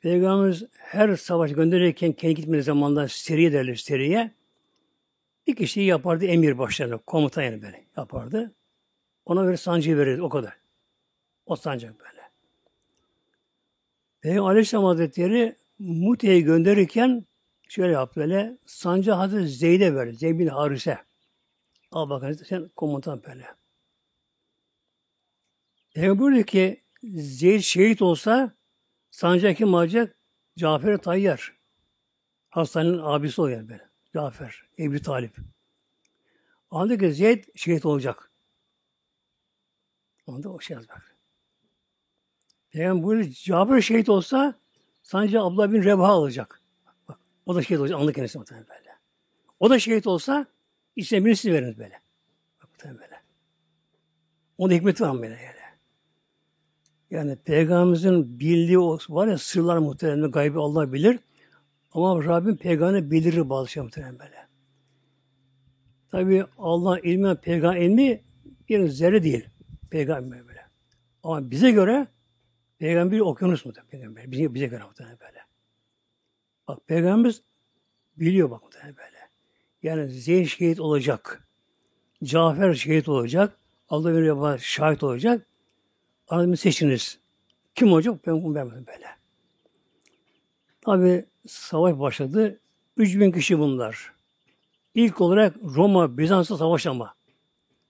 Peygamberimiz her savaş gönderirken kendi gitmediği zamanda seriye derler seriye. Bir kişi yapardı emir başlarına, komutan yani böyle yapardı. Ona göre sancıyı verirdi o kadar. O sancak böyle. Peygamber Aleyhisselam Hazretleri Mute'yi gönderirken şöyle yaptı böyle. Sancı Hazreti Zeyd'e verdi. Zeyd bin Harise. Al bakalım sen komutan böyle. Peygamber buyuruyor ki Zeyd şehit olsa sancak kim alacak? Cafer Tayyar. Hastanenin abisi oluyor böyle. Cafer, Ebu Talip. Anladı ki Zeyd şehit olacak. Onda o şey yazmak. Peygamber buyuruyor, Cafer şehit olsa sadece Abdullah bin Rebaha alacak. Bak, o da şehit olacak. Anlı kendisi böyle. O da şehit olsa içine birisini veriniz böyle. Bak muhtemelen böyle. Onun hikmeti var böyle yani. Yani Peygamberimizin bildiği o var ya sırlar muhtemelen gaybi Allah bilir. Ama Rabbim peygamber bilir bazı şey muhtemelen böyle. Tabi Allah ilmi, peygamber ilmi bir zerre değil. Peygamber böyle. Ama bize göre peygamber okyanus mu peygamber? Bize, bize göre muhtemelen böyle. Bak peygamberimiz biliyor bak muhtemelen böyle. Yani Zeyd şehit olacak. Cafer şehit olacak. Allah bir şahit olacak. Aradığını seçiniz. Kim olacak? Ben bunu vermedim böyle. Tabi savaş başladı. 3000 kişi bunlar. İlk olarak Roma, Bizans'la savaş ama.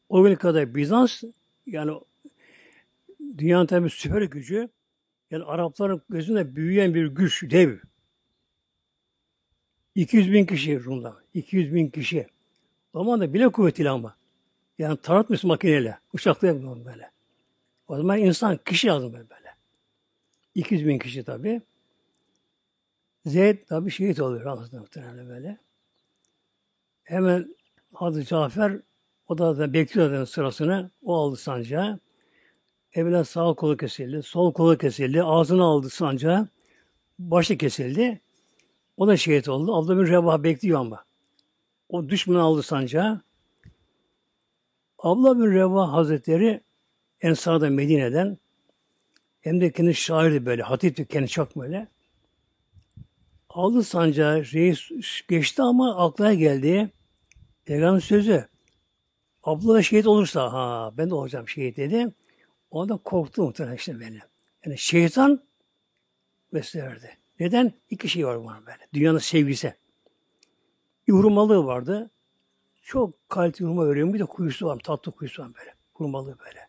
O güne kadar Bizans yani dünyanın tabi süper gücü yani Arapların gözünde büyüyen bir güç, dev. 200 bin kişi Rum'da. 200 bin kişi. O zaman da bile kuvvetli ama. Yani taratmış makineyle. Uçakla yapmıyor böyle. O zaman insan kişi lazım böyle. böyle. 200 bin kişi tabi. Zeyd tabi şehit oluyor aslında muhtemelen böyle. Hemen Hazreti Cafer o da, da bekliyor sırasını. O aldı sancağı. Evvela sağ kolu kesildi, sol kolu kesildi, ağzını aldı sancağı, başı kesildi. O da şehit oldu. Abdullah bin Rebah bekliyor ama. O düşmanı aldı sancağı. Abdullah bin Rebah Hazretleri Ensar'da Medine'den hem de kendi şairdi böyle, hatipti kendi çok böyle. Aldı sancağı, reis geçti ama aklına geldi. Peygamber sözü. Abdullah şehit olursa, ha ben de olacağım şehit dedi. Ondan korktu muhtemelen işte böyle. Yani şeytan vesile. Neden? İki şey var var böyle. Dünyanın sevgisi. Bir vardı. Çok kaliteli hurma veriyor. Bir de kuyusu var. Tatlı kuyusu var böyle. Hurmalığı böyle.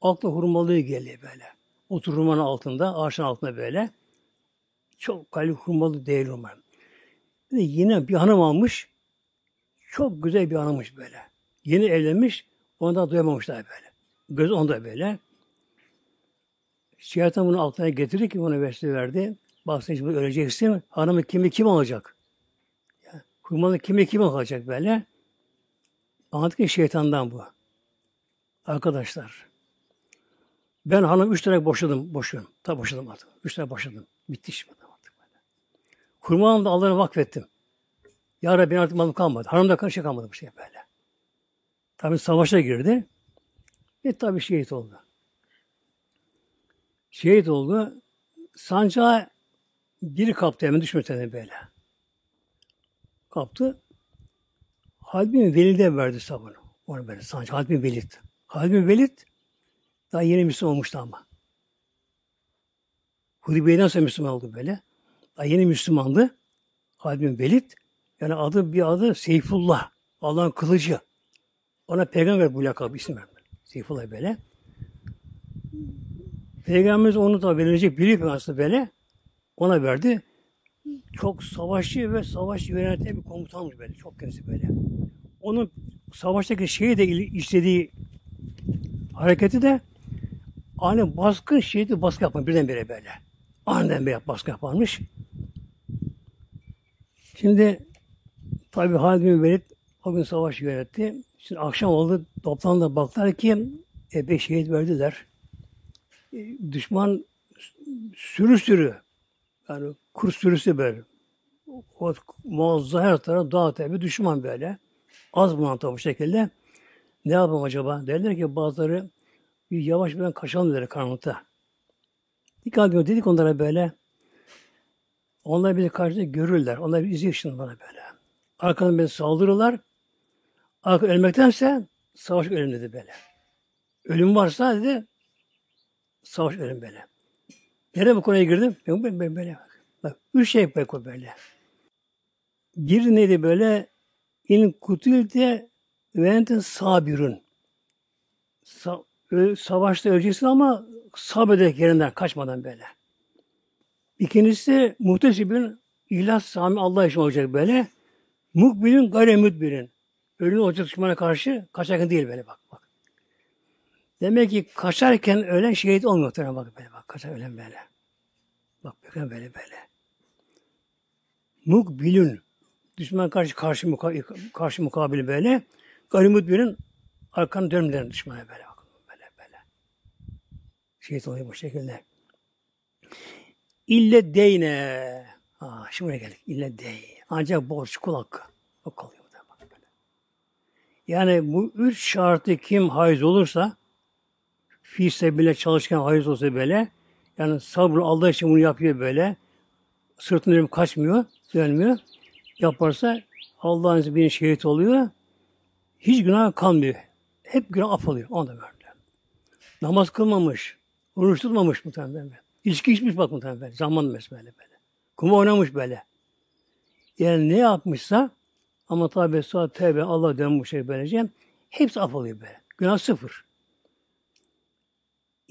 Aklı hurmalığı geldi böyle. Otur hurmanın altında, ağaçın altında böyle. Çok kaliteli hurmalı değil hurma. Bir de yine bir hanım almış. Çok güzel bir hanımmış böyle. Yeni evlenmiş. Ondan duyamamışlar böyle. Göz onda böyle. Şeytan bunu altına getirir ki buna vesile verdi. Bak sen şimdi öleceksin. Hanımı kimi kim olacak? Yani, hurmalı kimi kim olacak böyle? Anladık ki şeytandan bu. Arkadaşlar. Ben hanım üç tane boşadım, boşuyorum. Tabi boşadım artık. Üç tane boşadım. Bitti iş artık böyle. Kurbanımı da Allah'a vakfettim. Ya Rabbi artık malım kalmadı. Hanım da karşı kalmadı bu şey böyle. Tabi savaşa girdi. Ve tabi şehit oldu. Şehit oldu. Sancağı bir kaptı hemen düşmedi böyle. Kaptı. Halid bin Velid'e verdi sabunu. Onu böyle sancağı. Halid bin Velid. Halid bin Velid daha yeni Müslüman olmuştu ama. Hudeybiye'den sonra Müslüman oldu böyle. Daha yeni Müslümandı. Halid bin Velid. Yani adı bir adı Seyfullah. Allah'ın kılıcı. Ona peygamber bu lakabı isim verdi. Seyfullah böyle. Peygamberimiz onu da verilecek biri aslında böyle. Ona verdi. Çok savaşçı ve savaş yöneten bir komutanmış böyle. Çok kendisi böyle. Onun savaştaki şeyi de işlediği hareketi de aynı baskı şeydi baskı yapma birdenbire böyle. Aniden bir baskı yaparmış. Şimdi tabi Halid bin Velid o gün savaş yönetti. Şimdi akşam oldu toplandı baktılar ki epey şehit verdiler. E, düşman sürü sürü yani kur sürüsü böyle. O muazzam her taraf dağ tepe düşman böyle. Az bulunan bu şekilde. Ne yapalım acaba? Derler ki bazıları bir yavaş bir kaçalım derler karanlıkta. Dikkat ediyor dedik onlara böyle. Onlar bizi karşıda görürler. Onlar bizi izliyor şimdi bana böyle. Arkadan beni saldırırlar. Arka ölmektense savaş ölüm dedi böyle. Ölüm varsa dedi savaş ölüm böyle. Nereye bu konuya girdim? Ben, ben, ben böyle bak. Üç şey bak böyle. Bir neydi böyle? İn kutilde Ve ente sabirun. Sa- savaşta öleceksin ama sabrederek yerinden kaçmadan böyle. İkincisi muhtesibin ihlas sami Allah için olacak böyle. Mukbilin gayre müdbirin. Ölün olacak düşmana karşı kaçarken değil böyle bak bak. Demek ki kaçarken ölen şehit olmuyor bak böyle bak. Kaçar ölen böyle. Bak bakın böyle böyle. Mukbilün. Düşman karşı karşı, muka, karşı mukabili böyle. Gayri müdbirin arkanı dönmeden düşmana böyle bak. Böyle böyle. Şehit oluyor bu şekilde. İlle deyne. Ha, şimdi buraya geldik. İlle dey. Ancak borç kul hakkı. O kalıyor. böyle. Yani bu üç şartı kim haiz olursa fi bile çalışkan haiz olsa böyle yani sabrı Allah için bunu yapıyor böyle sırtını kaçmıyor, dönmüyor. Yaparsa Allah'ın izniyle şehit oluyor. Hiç günah kalmıyor. Hep günah affoluyor. Onu da böyle. Namaz kılmamış, oruç tutmamış muhtemelen. İçki içmiş bak muhtemelen. Zaman mesela böyle. Kuma oynamış böyle. Yani ne yapmışsa ama tabi sonra tevbe Allah dönmüş şey böylece hepsi af oluyor böyle. Günah sıfır.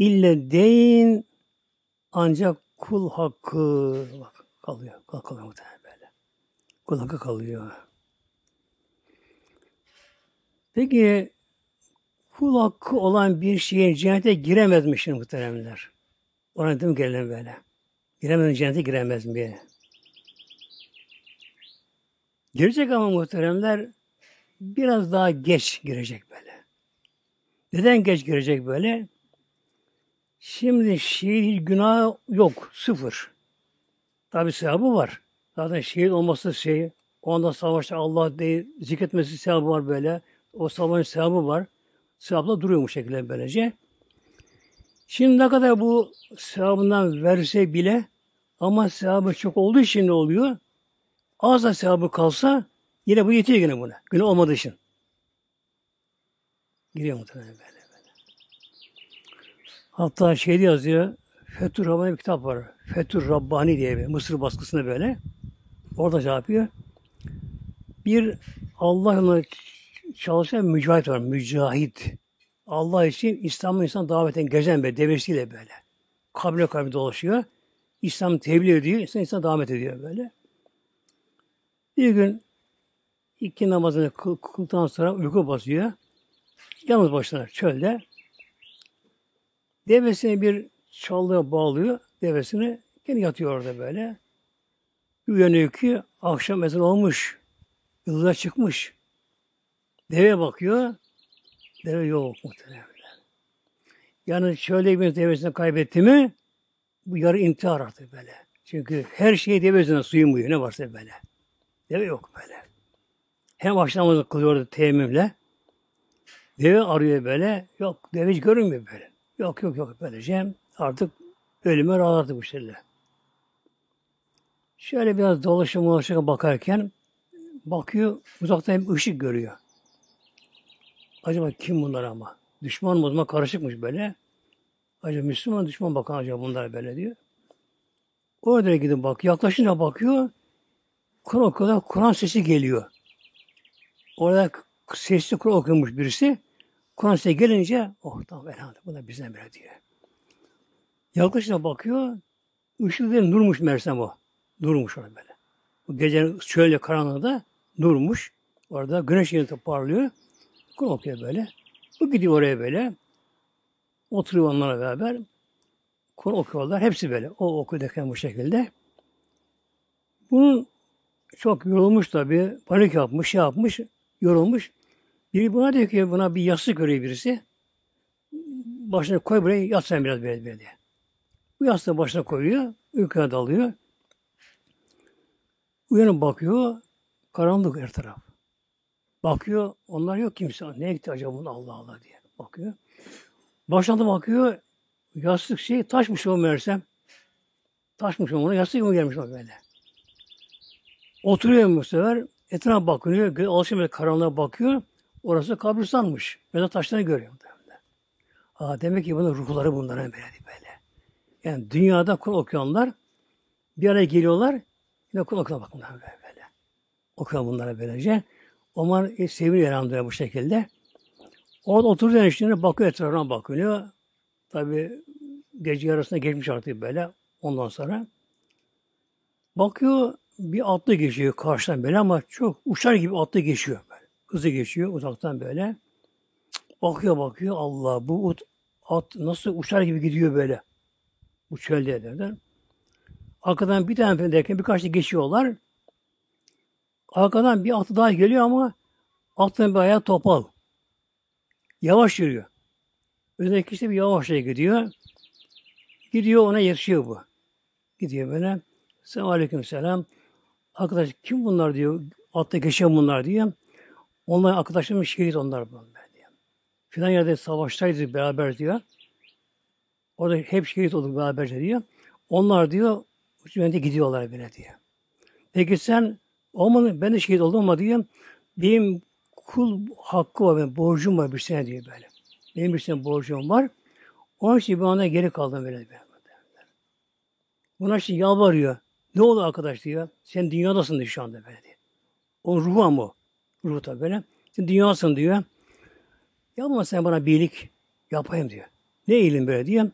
İlle deyin ancak kul hakkı bak kalıyor. Kul kalıyor muhtemelen böyle. Kul hakkı kalıyor. Peki kul hakkı olan bir şeye cennete giremezmiş muhteremler. Ona dedim gelelim böyle. Giremeden cennete giremez mi? Girecek ama muhteremler biraz daha geç girecek böyle. Neden geç girecek böyle? Şimdi şehir günah yok. Sıfır. Tabi sevabı var. Zaten şehit olması şey, onda savaşta Allah değil, zikretmesi sevabı var böyle. O savaşın sevabı var. Sevapla duruyor bu şekilde böylece. Şimdi ne kadar bu sevabından verse bile ama sevabı çok olduğu için ne oluyor? Az da sevabı kalsa yine bu yetiyor yine buna. Günah olmadığı için. Giriyor muhtemelen böyle. Hatta şeyde yazıyor Fethur Rabbani bir kitap var. Fethur Rabbani diye bir Mısır baskısında böyle. Orada şey yapıyor. Bir Allah çalışan mücahit var. Mücahit. Allah için İslam'ın insan daveten gezen be devesiyle böyle. Kabre kabre dolaşıyor. İslam tebliğ ediyor. İnsan, insan davet ediyor böyle. Bir gün iki namazını kıl, kıldıktan sonra uyku basıyor. Yalnız başına çölde. Devesini bir çallığa bağlıyor. Devesini gene yatıyor orada böyle. Uyanıyor ki akşam ezan olmuş. Yıldızlar çıkmış. Deve bakıyor. Deve yok muhtemelen. Yani şöyle bir devesini kaybetti mi bu yarı intihar artık böyle. Çünkü her şey devesine suyumuyor ne varsa böyle. Deve yok böyle. Hem akşam namazı kılıyordu teyemmümle. Deve arıyor böyle. Yok deve hiç görünmüyor böyle. Yok yok yok böylece artık ölüme rahatladı bu şeyle. Şöyle biraz dolaşım dolaşım bakarken bakıyor uzaktan bir ışık görüyor. Acaba kim bunlar ama? Düşman mı o zaman karışıkmış böyle. Acaba Müslüman düşman bakan acaba bunlar böyle diyor. Orada gidip bak. Yaklaşınca bakıyor. Kur'an okuyorlar. Kur'an sesi geliyor. Orada sesli Kur'an okuyormuş birisi. Sesi gelince oh tamam elhamdülillah bu da bizden biri diyor. Yaklaşınca bakıyor. Işık değil nurmuş mersem o. Nurmuş orada böyle. Bu gecenin şöyle karanlığında nurmuş. Orada güneş yeri parlıyor. Kur'an okuyor böyle. Bu gidiyor oraya böyle. Oturuyor onlarla beraber. Kur'an okuyorlar. Hepsi böyle. O okudurken bu şekilde. Bunun çok yorulmuş tabi. Panik yapmış, şey yapmış, yorulmuş. Biri buna diyor ki buna bir yastık görüyor birisi. Başına koy buraya yat sen biraz böyle, böyle diye. Bu yastığı başına koyuyor. Uykuya dalıyor. Uyanıp bakıyor. Karanlık her taraf. Bakıyor. Onlar yok kimse. Ne gitti acaba bunu Allah Allah diye. Bakıyor. Başladı bakıyor. Yastık şey taşmış o meğersem. Taşmış ona. Yastık mı gelmiş o böyle. Oturuyor bu sefer. Etrafa bakıyor. Alışım karanlığa bakıyor. Orası kabristanmış. Mezar taşlarını görüyor. Aa, demek ki bunun ruhları bunların böyle böyle. Yani dünyada Kur'an okuyanlar bir araya geliyorlar. Yine Kur'an okuyorlar bak bunlar böyle böyle. Okuyan bunlara böylece. Oman e, seviniyor elhamdülillah bu şekilde. Orada oturuyor işte bakıyor etrafına bakıyor. Tabi gece yarısına geçmiş artık böyle. Ondan sonra bakıyor bir atlı geçiyor karşıdan böyle ama çok uçar gibi atlı geçiyor. Hızlı geçiyor uzaktan böyle. Bakıyor bakıyor Allah bu at nasıl uçar gibi gidiyor böyle. Bu çölde derler. Arkadan bir tane derken birkaç da geçiyorlar. Arkadan bir atı daha geliyor ama atın bir ayağı topal. Yavaş yürüyor. Öndeki işte bir yavaşça gidiyor. Gidiyor ona yetişiyor bu. Gidiyor böyle. Selamun Aleyküm Selam. Arkadaş kim bunlar diyor. Atta geçen bunlar diyor. Onlar arkadaşlarım şehit onlar bunlar diyor. Filan yerde savaştaydı beraber diyor. Orada hep şehit olduk beraberce diyor. Onlar diyor yönde gidiyorlar böyle diyor. Peki sen olmadı ben de şehit oldum ama diyor benim kul hakkı var, benim borcum var bir sene diyor böyle. Benim bir sene borcum var. Onun için bir anda geri kaldım böyle. böyle. Buna şimdi yalvarıyor. Ne oldu arkadaş diyor. Sen dünyadasın diyor şu anda böyle diyor. O ruhu ama o. Ruhu tabi böyle. Sen dünyasın diyor. Yapma sen bana birlik yapayım diyor. Ne eğilim böyle diyor.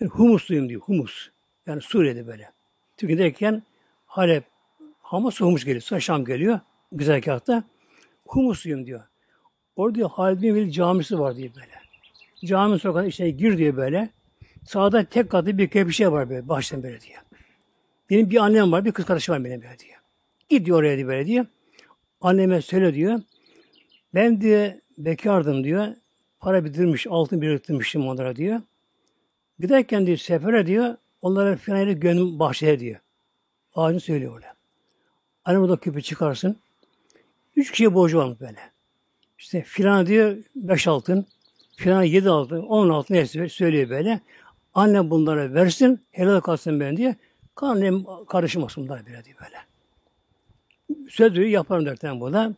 Ben humusluyum diyor. Humus. Yani Suriye'de böyle. Türkiye'deyken Halep, Hamas Humus geliyor. Sonra Şam geliyor. Güzergahta. Humusluyum diyor. Orada diyor Halid bin Velid camisi var diyor böyle. Cami sokağına içine gir diyor böyle. Sağda tek katlı bir şey var böyle. Baştan böyle diyor. Benim bir annem var, bir kız kardeşim var benim böyle diyor. Git diyor oraya diyor böyle diyor. Anneme söyle diyor. Ben diyor bekardım diyor. Para bitirmiş, altın biriktirmiştim onlara diyor. Giderken diyor sefere diyor. Onlara finali gönlüm bahşeye diyor. Ağacını söylüyor orada. Annem orada küpü çıkarsın. Üç kişiye borcu varmış böyle. İşte filan diyor beş altın, filan yedi altın, on altın neyse söylüyor böyle. Annem bunlara versin, helal kalsın ben diye. Annem karışmasın bunlara böyle diyor böyle. Söz veriyor, yaparım derken buna.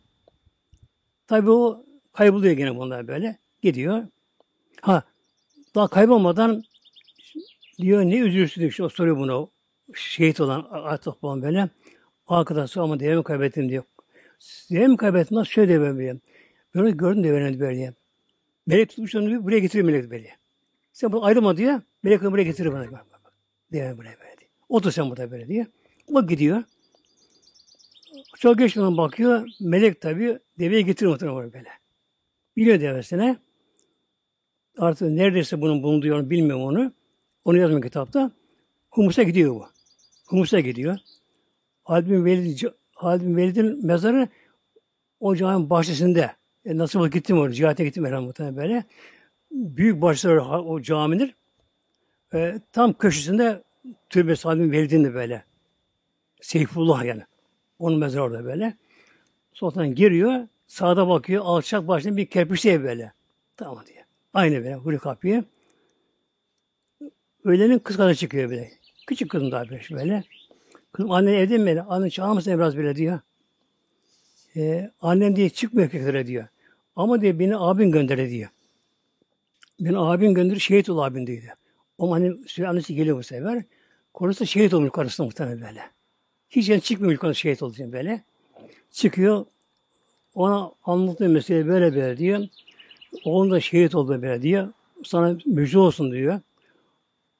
Tabii o kayboluyor gene bunlar böyle. Gidiyor. Ha, daha kaybolmadan diyor ne üzülürsün diyor. O soruyor buna şehit olan Atop olan böyle. Arkadaşı ama devemi kaybettim diyor. Devemi kaybettim nasıl şöyle diyor böyle. Böyle gördüm diyor böyle böyle. Melek tutmuş onu buraya getiriyor melek böyle. Sen bu ayrılma diyor. Melek onu buraya getiriyor bana. Buraya böyle diyor. Otur sen burada böyle diyor. O gidiyor. Çok geçmeden bakıyor. Melek tabi deveye getiriyor muhtemelen böyle. Biliyor devesine. Artık neredeyse bunun bulunduğu yerini bilmiyorum onu. Onu yazmıyor kitapta. Humus'a gidiyor bu. Humus'a gidiyor. Halid bin Velid, Halid bin Velid'in mezarı o caminin bahçesinde. E, nasıl gittim oraya, ziyarete gittim herhalde böyle. Büyük bahçeler o caminin. E, tam köşesinde türbesi Halid bin Velid'in de böyle. Seyfullah yani. Onun mezarı orada böyle. Soltan giriyor, sağda bakıyor, alçak başında bir kerpiç ev böyle. Tamam diye. Aynı böyle, huri kapıyı. Öğlenin kız kadar çıkıyor böyle. Küçük kızım daha böyle. böyle. Kızım anne evde mi? Böyle? Anne çağır mısın biraz böyle diyor. Ee, annem diye çıkmıyor köklere diyor. Ama diye beni abin gönderi diyor. Beni abin gönderir şehit ol abin diyor. O sürekli annesi geliyor bu sefer. Konusu şehit olmuş karısına muhtemelen böyle. Hiç çıkmıyor yukarı şehit olacak böyle. Çıkıyor. Ona anlattığı mesele böyle böyle diyor. Oğlum da şehit oldu böyle diyor. Sana müjde olsun diyor.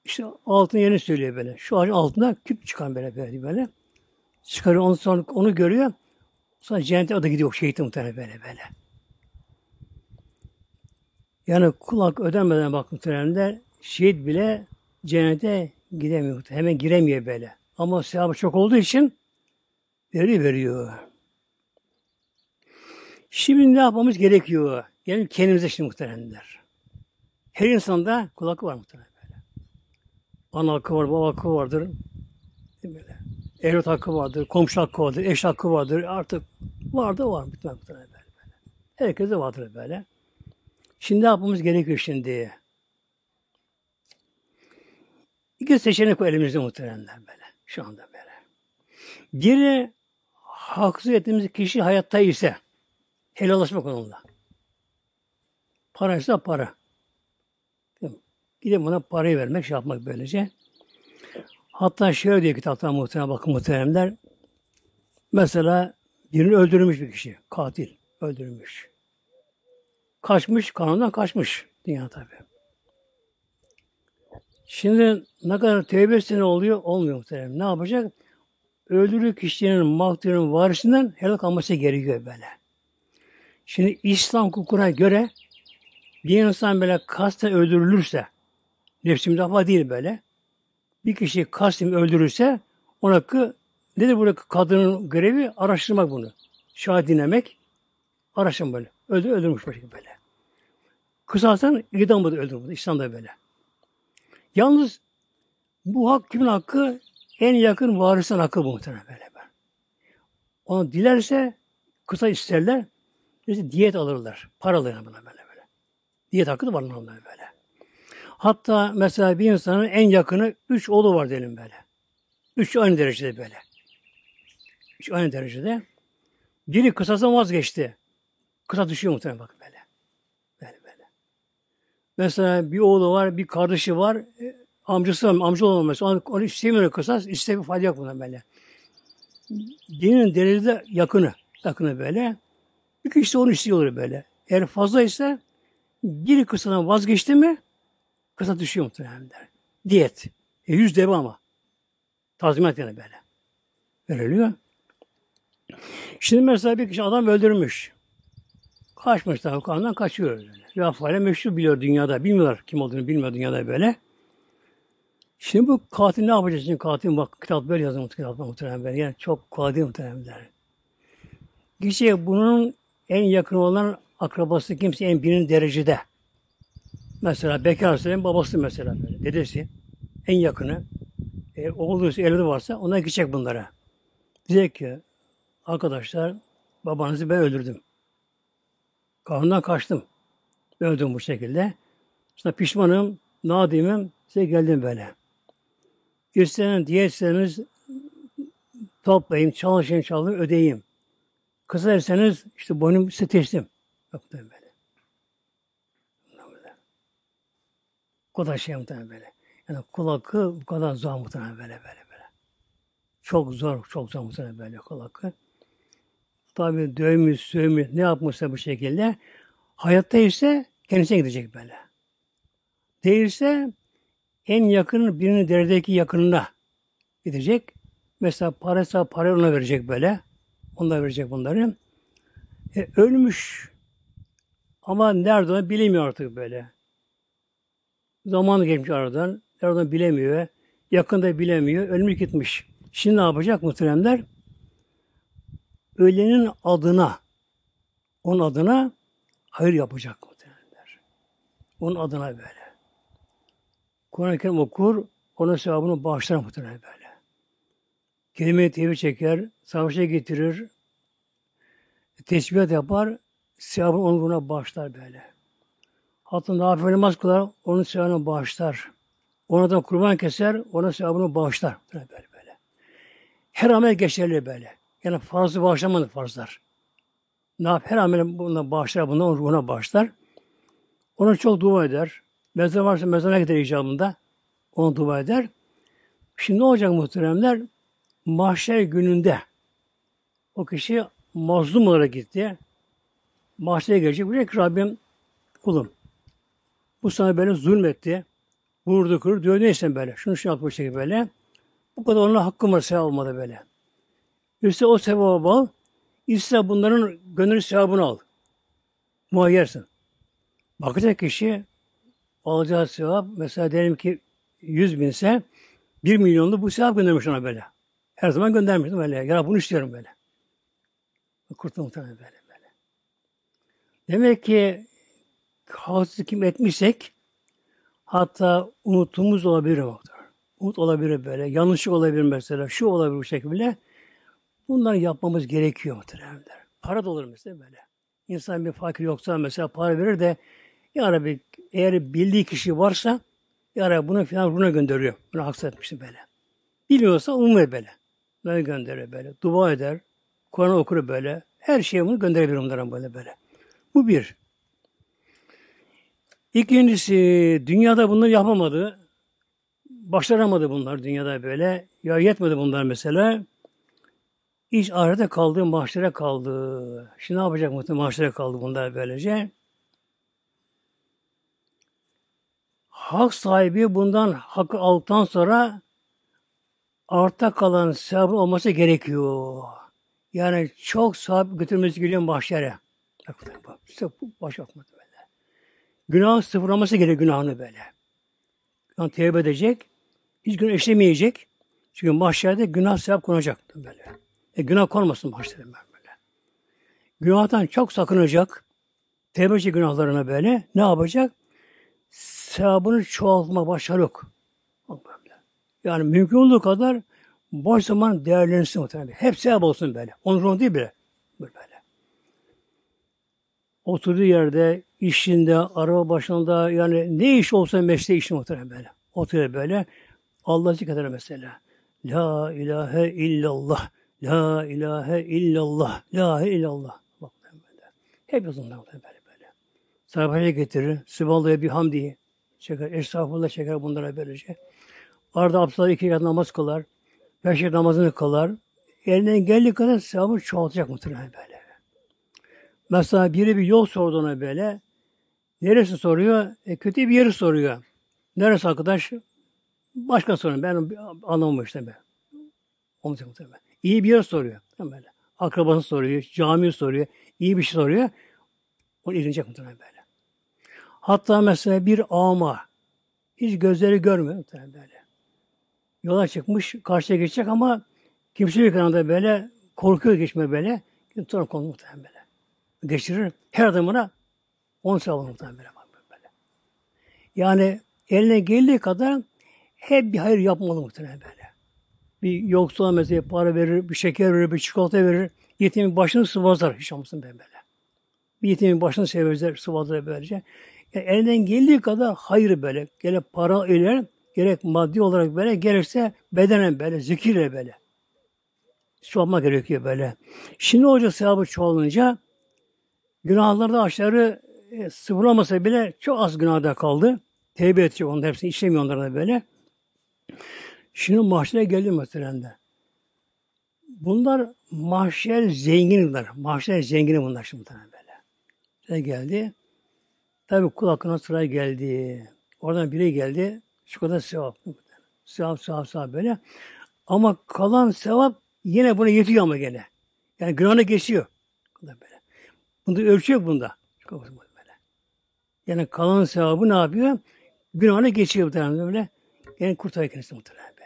İşte altın yerini söylüyor böyle. Şu ağacın altında küp çıkan böyle böyle böyle. Çıkarıyor onu sonra onu görüyor. Sonra cennete o da gidiyor şehit muhtemelen böyle böyle. Yani kulak ödenmeden bak muhtemelen şehit bile cennete gidemiyor. Hemen giremiyor böyle. Ama sevabı çok olduğu için veri veriyor. Şimdi ne yapmamız gerekiyor? Yani kendimize şimdi muhtemelenler. Her insanda kulak var muhtemelen böyle. Ana hakkı var, baba hakkı vardır. Böyle. Evlat hakkı vardır, komşu hakkı vardır, eş hakkı vardır. Artık var da var muhtemelen böyle. böyle. Herkese vardır böyle. Şimdi ne yapmamız gerekiyor şimdi? İki seçenek var elimizde muhteremler böyle. Şu anda böyle. Biri haksız ettiğimiz kişi hayatta ise helallaşmak onunla. Para ise para. Gidip buna parayı vermek, şey yapmak böylece. Hatta şöyle diyor kitaptan muhtemelen bakın muhteremler. Mesela birini öldürmüş bir kişi, katil. öldürmüş. Kaçmış, kanundan kaçmış dünya tabi. Şimdi ne kadar tevbesine oluyor? Olmuyor muhtemelen. Ne yapacak? Öldürü kişinin, mağdurun varisinden helak alması gerekiyor böyle. Şimdi İslam hukukuna göre bir insan böyle kasten öldürülürse, nefsi müdafaa değil böyle, bir kişi kasten öldürürse, ona ki nedir burada kadının görevi? Araştırmak bunu. Şahit dinlemek, araştırmak böyle. Öldür, öldürmüş böyle. Kısalsan idam da öldürmüş. İslam'da böyle. Yalnız bu hak kimin hakkı? En yakın varisin hakkı bu muhtemelen böyle. Onu dilerse kısa isterler. İşte diyet alırlar. Para alırlar buna böyle böyle. Diyet hakkı da var onlarda böyle. Hatta mesela bir insanın en yakını üç oğlu var diyelim böyle. Üç aynı derecede böyle. Üç aynı derecede. Biri kısasından vazgeçti. Kısa düşüyor muhtemelen bak böyle. Mesela bir oğlu var, bir kardeşi var. E, amcası var, amca olmaması. Onu, onu istemiyor kısas. İşte bir fayda yok buna böyle. Dinin derecede yakını. Yakını böyle. Bir kişi de onu istiyor böyle. Eğer fazla ise bir kısadan vazgeçti mi kısa düşüyor muhtemelen der. Diyet. E, yüz deve ama. Tazminat yani böyle. Veriliyor. Şimdi mesela bir kişi adam öldürmüş. Kaçmış tabi kanundan kaçıyor. Böyle. Rafale meşhur biliyor dünyada. Bilmiyorlar kim olduğunu bilmiyor dünyada böyle. Şimdi bu katil ne yapacak? Şimdi katil bak kitap böyle yazılmış kitapta muhtemelen böyle. Yani çok katil muhtemelen. Kişi bunun en yakın olan akrabası kimse en birinci derecede. Mesela bekarsa babası mesela böyle, dedesi en yakını. E, oğlu evli varsa ona gidecek bunlara. Diyecek ki arkadaşlar babanızı ben öldürdüm. Kanundan kaçtım. Öldüm bu şekilde. İşte pişmanım, nadimim, size geldim böyle. İsteyen diyetseniz toplayayım, çalışayım, çalışayım, ödeyeyim. Kısa derseniz işte boynum size teslim. Yok böyle. O kadar şey böyle. Yani kul hakkı bu kadar zor muhtemelen böyle böyle böyle. Çok zor, çok zor muhtemelen böyle kul hakkı. Tabi dövmüş, sövmüş, ne yapmışsa bu şekilde. Hayatta ise kendisine gidecek böyle. Değilse en yakın birinin deredeki yakınına gidecek. Mesela parası para ona verecek böyle. Onlar verecek bunları. E, ölmüş. Ama nerede onu bilemiyor artık böyle. Zamanı geçmiş aradan. Nereden bilemiyor. Yakında bilemiyor. Ölmüş gitmiş. Şimdi ne yapacak muhteremler? Ölenin adına onun adına hayır yapacak muhteremler. Onun adına böyle. Kur'an-ı Kerim okur, onun sevabını bağışlar muhtemelen böyle. Kelime-i tevhid çeker, savaşa getirir, tesbihat yapar, sevabını onun buna bağışlar böyle. Hatta nafile namaz kılar, onun sevabını bağışlar. Ona da kurban keser, ona sevabını bağışlar. Böyle böyle. Her amel geçerli böyle. Yani farzı bağışlamadı farzlar. Ne yap? Her amel buna bağışlar, buna, ona bağışlar. Ona çok dua eder. Mezar varsa mezara gider icabında. Ona dua eder. Şimdi ne olacak muhteremler? mahşer gününde o kişi mazlum olarak gitti. Mahşere gelecek. Diyecek Rabbim kulum bu sana böyle zulmetti. Vurdu kırdı diyor neyse böyle. Şunu şunu yapmış böyle. Bu kadar ona hakkım var olmadı böyle. İşte o sevabı al. İşte bunların gönül sevabını al. Muayyersin. Bakacak kişi alacağı sevap mesela diyelim ki 100 binse 1 milyonlu bu sevap göndermiş ona böyle. Her zaman göndermiştim böyle. Ya bunu istiyorum böyle. Kurtulma muhtemelen böyle böyle. Demek ki haksızlık kim etmişsek hatta unutumuz olabilir. Umut olabilir böyle. Yanlışlık olabilir mesela. Şu olabilir bu şekilde. Bunları yapmamız gerekiyor muhtemelen. Para da olur mesela böyle. İnsan bir fakir yoksa mesela para verir de ya Rabbi eğer bildiği kişi varsa ya Rabbi bunu falan buna gönderiyor. Bunu haksız böyle. Bilmiyorsa umur böyle. Böyle gönderir böyle. Dua eder. Kur'an okur böyle. Her şeyi bunu gönderebilir onlara böyle böyle. Bu bir. İkincisi, dünyada bunları yapamadı., Başaramadı bunlar dünyada böyle. Ya yetmedi bunlar mesela. İş ahirete kaldı, mahşere kaldı. Şimdi ne yapacak muhtemelen mahşere kaldı bunlar böylece. Hak sahibi bundan hakkı aldıktan sonra arta kalan sevabı olması gerekiyor. Yani çok sevap götürmesi geliyor mahşere. İşte baş böyle. Günah sıfırlaması gerekiyor günahını böyle. Yani tevbe edecek, hiç günah işlemeyecek. Çünkü mahşerde günah sevap konacak böyle. E, günah konmasın mahşerde böyle. Günahtan çok sakınacak. Tevbe edecek günahlarına böyle. Ne yapacak? Sevabını çoğaltma başarı yok. Yani mümkün olduğu kadar boş zaman değerlensin muhtemelen. Hep sevap olsun böyle. Onun değil bile. Böyle. Oturduğu yerde, işinde, araba başında yani ne iş olsa mesleği işi muhtemelen böyle. Oturuyor böyle. Allah zikreder mesela. La ilahe illallah. La ilahe illallah. La ilahe illallah. Bak böyle. Hep yazınlar böyle böyle. Sahabeye getirir. Sübhanallah'a bir hamdi çeker. Estağfurullah çeker bunlara böylece. Arada abdestler iki rekat namaz kılar. Beş namazını kılar. Elinden geldiği kadar sevabı çoğaltacak muhtemelen böyle. Mesela biri bir yol sordu ona böyle. Neresi soruyor? E, kötü bir yeri soruyor. Neresi arkadaş? Başka soruyor. Ben anlamamıştım ben. Olmayacak muhtemelen. İyi bir yer soruyor. Böyle. Akrabasını soruyor, camiyi soruyor, iyi bir şey soruyor. O ilgilenecek muhtemelen böyle. Hatta mesela bir ama hiç gözleri görmüyor muhtemelen böyle. Yola çıkmış, karşıya geçecek ama kimse yok yanında böyle korkuyor geçme böyle. Sonra konu muhtemelen böyle. Geçirir. Her adımına on sevap muhtemelen böyle. Yani eline geldiği kadar hep bir hayır yapmalı muhtemelen böyle. Bir yoksula mesela para verir, bir şeker verir, bir çikolata verir. Yetimin başını sıvazlar hiç olmasın böyle. Bir yetimin başını severler, sıvazlar böylece. Yani elinden geldiği kadar hayır böyle. Gerek para ile, gerek maddi olarak böyle, gerekse bedenen böyle, zikirle böyle. Çoğalma gerekiyor böyle. Şimdi hoca sevabı çoğalınca günahlarda aşağı e, sıfırlamasa bile çok az günahda kaldı. Tevbe edecek onlar hepsini işlemiyor onlara böyle. Şimdi mahşere geldi de. Bunlar mahşer zenginler. Mahşer zengini bunlar şimdi böyle. Ne geldi? Tabi kul hakkına sıra geldi. Oradan biri geldi. Şu kadar sevap. Sevap, sevap, sevap böyle. Ama kalan sevap yine buna yetiyor ama gene. Yani günahına geçiyor. Böyle. Bunda ölçü yok bunda. Yani kalan sevabı ne yapıyor? Günahına geçiyor bu böyle. Yani kurtarıyor kendisi muhtemelen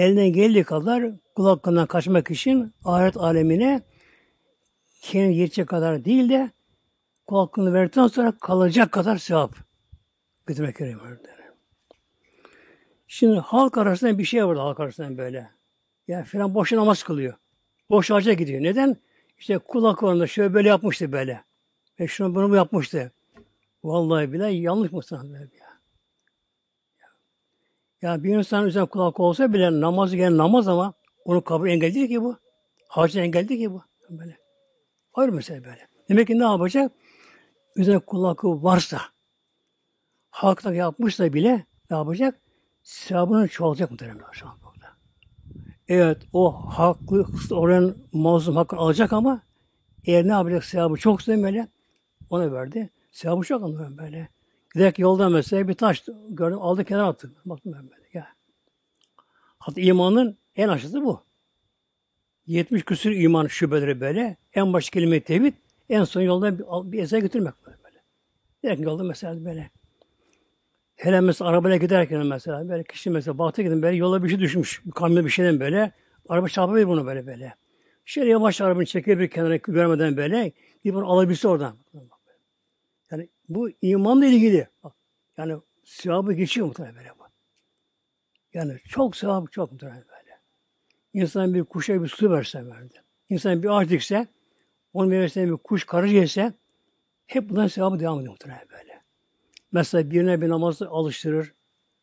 Elinden geldiği kadar kul kaçmak için ahiret alemine kendi yetecek kadar değil de kul hakkını verdikten sonra kalacak kadar sevap götürmek gerekiyor. Şimdi halk arasında bir şey var halk arasında böyle. Ya filan boş namaz kılıyor. Boş harca gidiyor. Neden? İşte kulak oranda şöyle böyle yapmıştı böyle. Ve şunu bunu yapmıştı. Vallahi bile yanlış mı sanırım ya. Ya bir insan üzerine kulak olsa bile namazı gelen namaz ama onu kabul engel değil ki bu. Hacı engel değil ki bu. Böyle. Ayrı mesele böyle. Demek ki ne yapacak? Üzerine kulakı varsa, halkta yapmışsa bile ne yapacak? Sevabını çoğalacak muhtemelen şu an burada. Evet, o haklı oranın mazlum hakkını alacak ama eğer ne yapacak sevabı çok böyle ona verdi. Sevabı çok ama böyle. Giderek yolda mesela bir taş gördüm, aldı kenara attı. Baktım ben böyle. Ya. Hatta imanın en aşağısı bu. 70 küsur iman şubeleri böyle. En baş kelime tevhid, en son yolda bir, bir eser götürmek böyle. Giderken yolda mesela böyle. Hele mesela arabayla giderken mesela böyle kişi mesela baktı gidin böyle yola bir şey düşmüş. Bir kamyon bir şeyden böyle. Araba çarpabilir bunu böyle böyle. Şöyle yavaş arabanı çeker bir kenara görmeden böyle. Gidip onu alabilse oradan. Bu imanla ilgili. Yani sevabı geçiyor muhtemelen böyle bu. Yani çok sevabı çok muhtemelen böyle. İnsan bir kuşa bir su verse verdi. İnsan bir ağaç dikse, onun meyvesine bir kuş karış yese, hep bundan sevabı devam ediyor muhtemelen böyle. Mesela birine bir namazı alıştırır,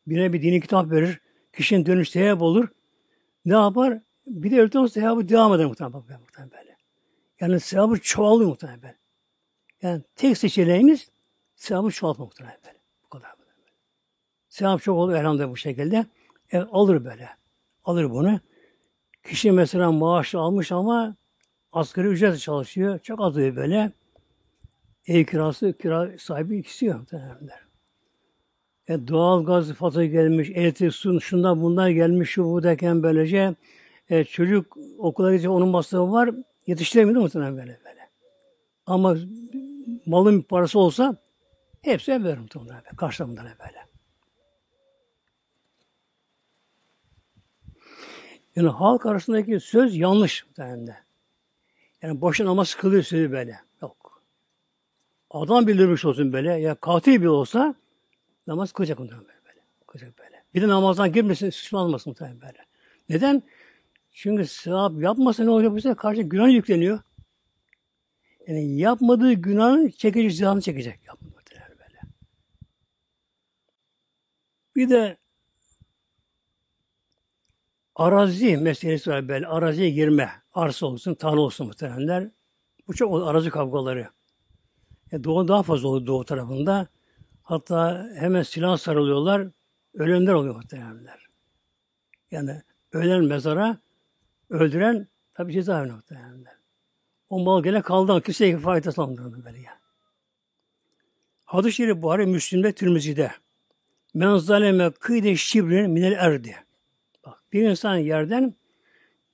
birine bir dini kitap verir, kişinin dönüş sevap olur. Ne yapar? Bir de öldükten sevabı devam eder muhtemelen, muhtemelen böyle. Yani sevabı çoğalıyor muhtemelen böyle. Yani tek seçeneğimiz sevabı çoğaltmak muhtemelen böyle. Bu kadar böyle. Sevap çok olur elhamdülillah bu şekilde. Evet, alır böyle. Alır bunu. Kişi mesela maaş almış ama asgari ücretle çalışıyor. Çok az öyle böyle. Ev kirası, kira sahibi istiyor. E, doğal gaz faturası gelmiş, elektrik, su, şundan bundan gelmiş, şu bu derken böylece e, çocuk okula gidecek, onun masrafı var, yetiştiremiyor muhtemelen böyle böyle. Ama malın parası olsa hepsi veririm muhtemelen böyle, karşılamından böyle. Yani halk arasındaki söz yanlış muhtemelen. Yani boşa namaz kılıyor sözü böyle. Yok. Adam bildirmiş olsun böyle ya katil bile olsa namaz kılacak muhtemelen böyle. Kılacak böyle. Bir de namazdan girmesin, suçlu olmasın muhtemelen böyle. Neden? Çünkü sevap yapmasa ne olacak bu sefer karşı günah yükleniyor. Yani yapmadığı günahın çekici cezanı çekecek. Yapmadığı böyle. Bir de arazi meselesi var böyle. Araziye girme. Arsa olsun, tarla olsun muhtemelenler. Bu çok arazi kavgaları. Yani doğu daha fazla oluyor doğu tarafında. Hatta hemen silah sarılıyorlar. Ölenler oluyor muhtemelenler. Yani ölen mezara öldüren tabi cezaevine muhtemelenler. O mal gene kaldı. Kimseye faydası almıyor böyle ya. Hadis-i Şerif Buhari Müslim'de Tirmizi'de. Men zaleme kıyde şibrin minel erdi. Bak bir insan yerden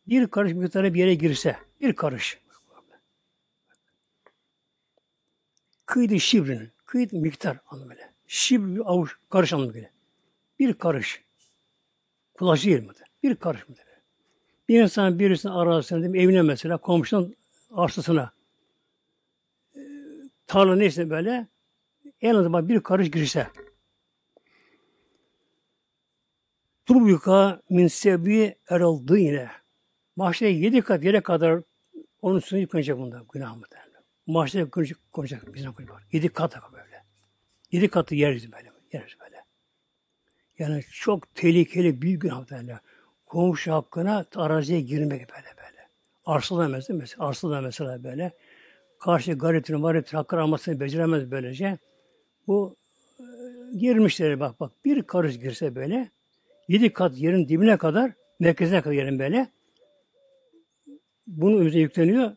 bir karış miktarı bir yere girse, bir karış. Kıydı şibrin, kıydı miktar anlamıyla. Şibr avuç, karış anlamıyla. Bir karış. Kulaç değil mi? Bir karış mıdır? Bir insan birisinin mi, evine mesela, komşunun arsasına, e, tarla neyse böyle, en azından bir karış girse, Turbüka min sebi eraldı yine. Mahşere yedi kat yere kadar onun üstüne yıkanacak bunda günah mı derler. Mahşere konuşacak, konuşacak bizden konuşacak. Yedi kat böyle. Yedi katı yeriz böyle. Yeriz böyle. Yani çok tehlikeli büyük günah derler. Komşu hakkına araziye girmek böyle böyle. Arsada mesela, mesela arsada mesela böyle. Karşı gariptinin mariptinin hakkını almasını beceremez böylece. Bu e, girmişleri bak bak bir karış girse böyle yedi kat yerin dibine kadar merkezine kadar yerin böyle bunun üzerine yükleniyor.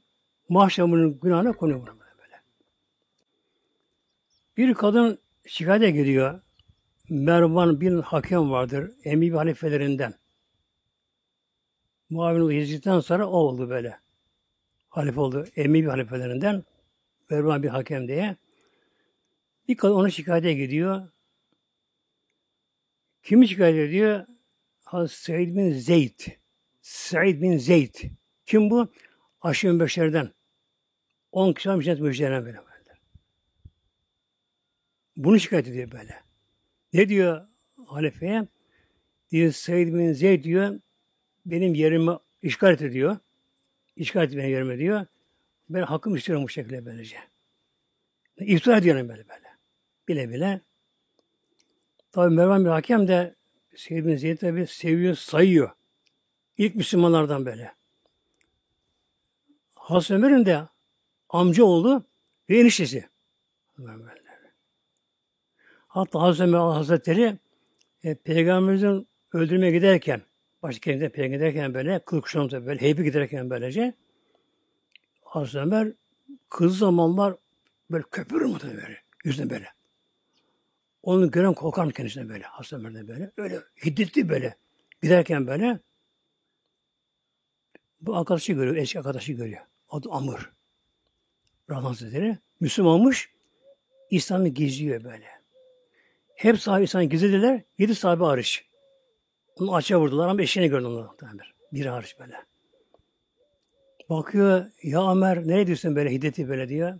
Mahşamının günahına konuyor buna böyle. Bir kadın şikayete gidiyor. Mervan bin Hakem vardır. Emevi halifelerinden. Muavin Yezid'den sonra o oldu böyle. Halife oldu. Emevi halifelerinden. Mervan bin Hakem diye. Bir kadın onu şikayete gidiyor. Kimi şikayet ediyor? Hazreti Said bin Zeyd. Said bin Zeyd. Kim bu? Aşırı beşerden. On kişi var cennet müjdelenen böyle. böyle. Bunu şikayet ediyor böyle. Ne diyor halifeye? Diyor Seyyid bin Zeyd diyor benim yerimi işgal et diyor. İşgal et benim yerime diyor. Ben hakkım istiyorum bu şekilde böylece. İftira ediyorum böyle böyle. Bile bile. Tabi Mervan bir hakem de Seyyid bin Zeyd tabi seviyor, sayıyor. İlk Müslümanlardan böyle. Hazreti Ömer'in de amcaoğlu ve eniştesi. Hatta Hazreti Ömer Hazretleri e, Peygamberimizin öldürmeye giderken, başka kendine peygamber giderken böyle, kıl kuşağımıza böyle, heybi giderken böylece, Hazreti Ömer kız zamanlar böyle köpürür mü böyle, yüzüne böyle. Onu gören korkar mı kendisine böyle, Hazreti Ömer'de böyle, öyle hiddetli böyle, giderken böyle, bu arkadaşı görüyor, eski arkadaşı görüyor. Adı Amr. Rahman Hazretleri. Müslüman olmuş. İslam'ı gizliyor böyle. Hep sahibi İslam'ı gizlediler. Yedi sahibi hariç. Onu açığa vurdular ama eşeğini gördüm onlar. Bir hariç böyle. Bakıyor ya Ömer ne diyorsun böyle hiddeti böyle diyor.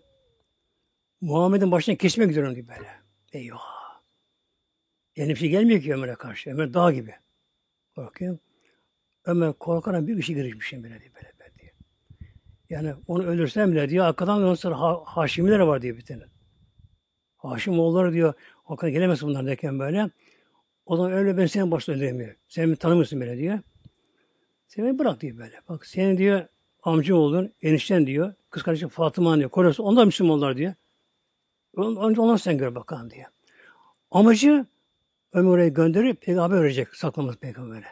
Muhammed'in başına kesmek gidiyorum diyor böyle. Eyvah. Yani bir şey gelmiyor ki Ömer'e karşı. Ömer dağ gibi. Bakıyor. Ömer korkarak bir işe girişmişim böyle diyor. Böyle. Yani onu öldürsem bile diyor arkadan ondan sonra ha, Haşimiler var diyor bir tane. Haşim oğulları diyor o gelemez bunlar derken böyle. O zaman öyle ben senin başta öldüremiyor. Sen beni tanımıyorsun böyle diyor. Sen beni bırak diyor böyle. Bak senin diyor amca oldun, enişten diyor. Kız kardeşim Fatıma diyor. Korosu onlar Müslümanlar diyor. Önce onlar sen gör bakalım diyor. Amacı Ömer oraya gönderip peygamber verecek. Saklamaz peygambere.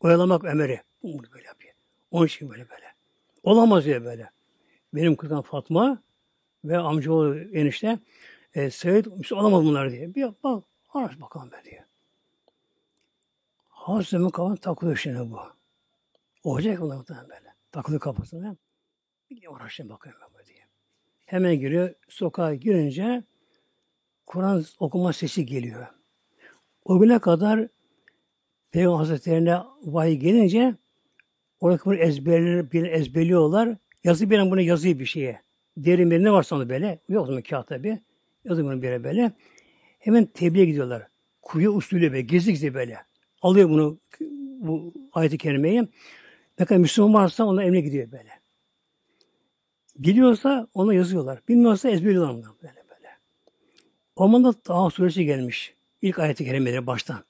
Oyalamak Ömer'i. Bunu böyle yapıyor. Onun için böyle böyle. Olamaz diyor böyle. Benim kızım Fatma ve amcaoğlu enişte e, Müslüman olamaz bunlar diye. Bir bak araş bakalım be diyor. Hazreti Ömer kafanı takılıyor şimdi bu. Olacak mı muhtemelen böyle. Takılıyor kafasına. Bir uğraşayım bakayım ben diye. Hemen giriyor. Sokağa girince Kur'an okuma sesi geliyor. O güne kadar Peygamber Hazretlerine vahiy gelince oradaki bunu ezberler, ezberliyorlar. Yazı bir buna yazıyor bir şeye. Derin bir ne varsa onu böyle. Yok mu kağıt tabi. Yazıyor bunu bir böyle. Hemen tebliğe gidiyorlar. Kuyu usulü böyle. Gizli gizli böyle. Alıyor bunu bu ayet-i kerimeyi. Ne kadar Müslüman varsa ona emre gidiyor böyle. Biliyorsa ona yazıyorlar. Bilmiyorsa ezberliyorlar onları böyle böyle. O zaman da Taha suresi gelmiş. İlk ayet-i kerimeleri baştan.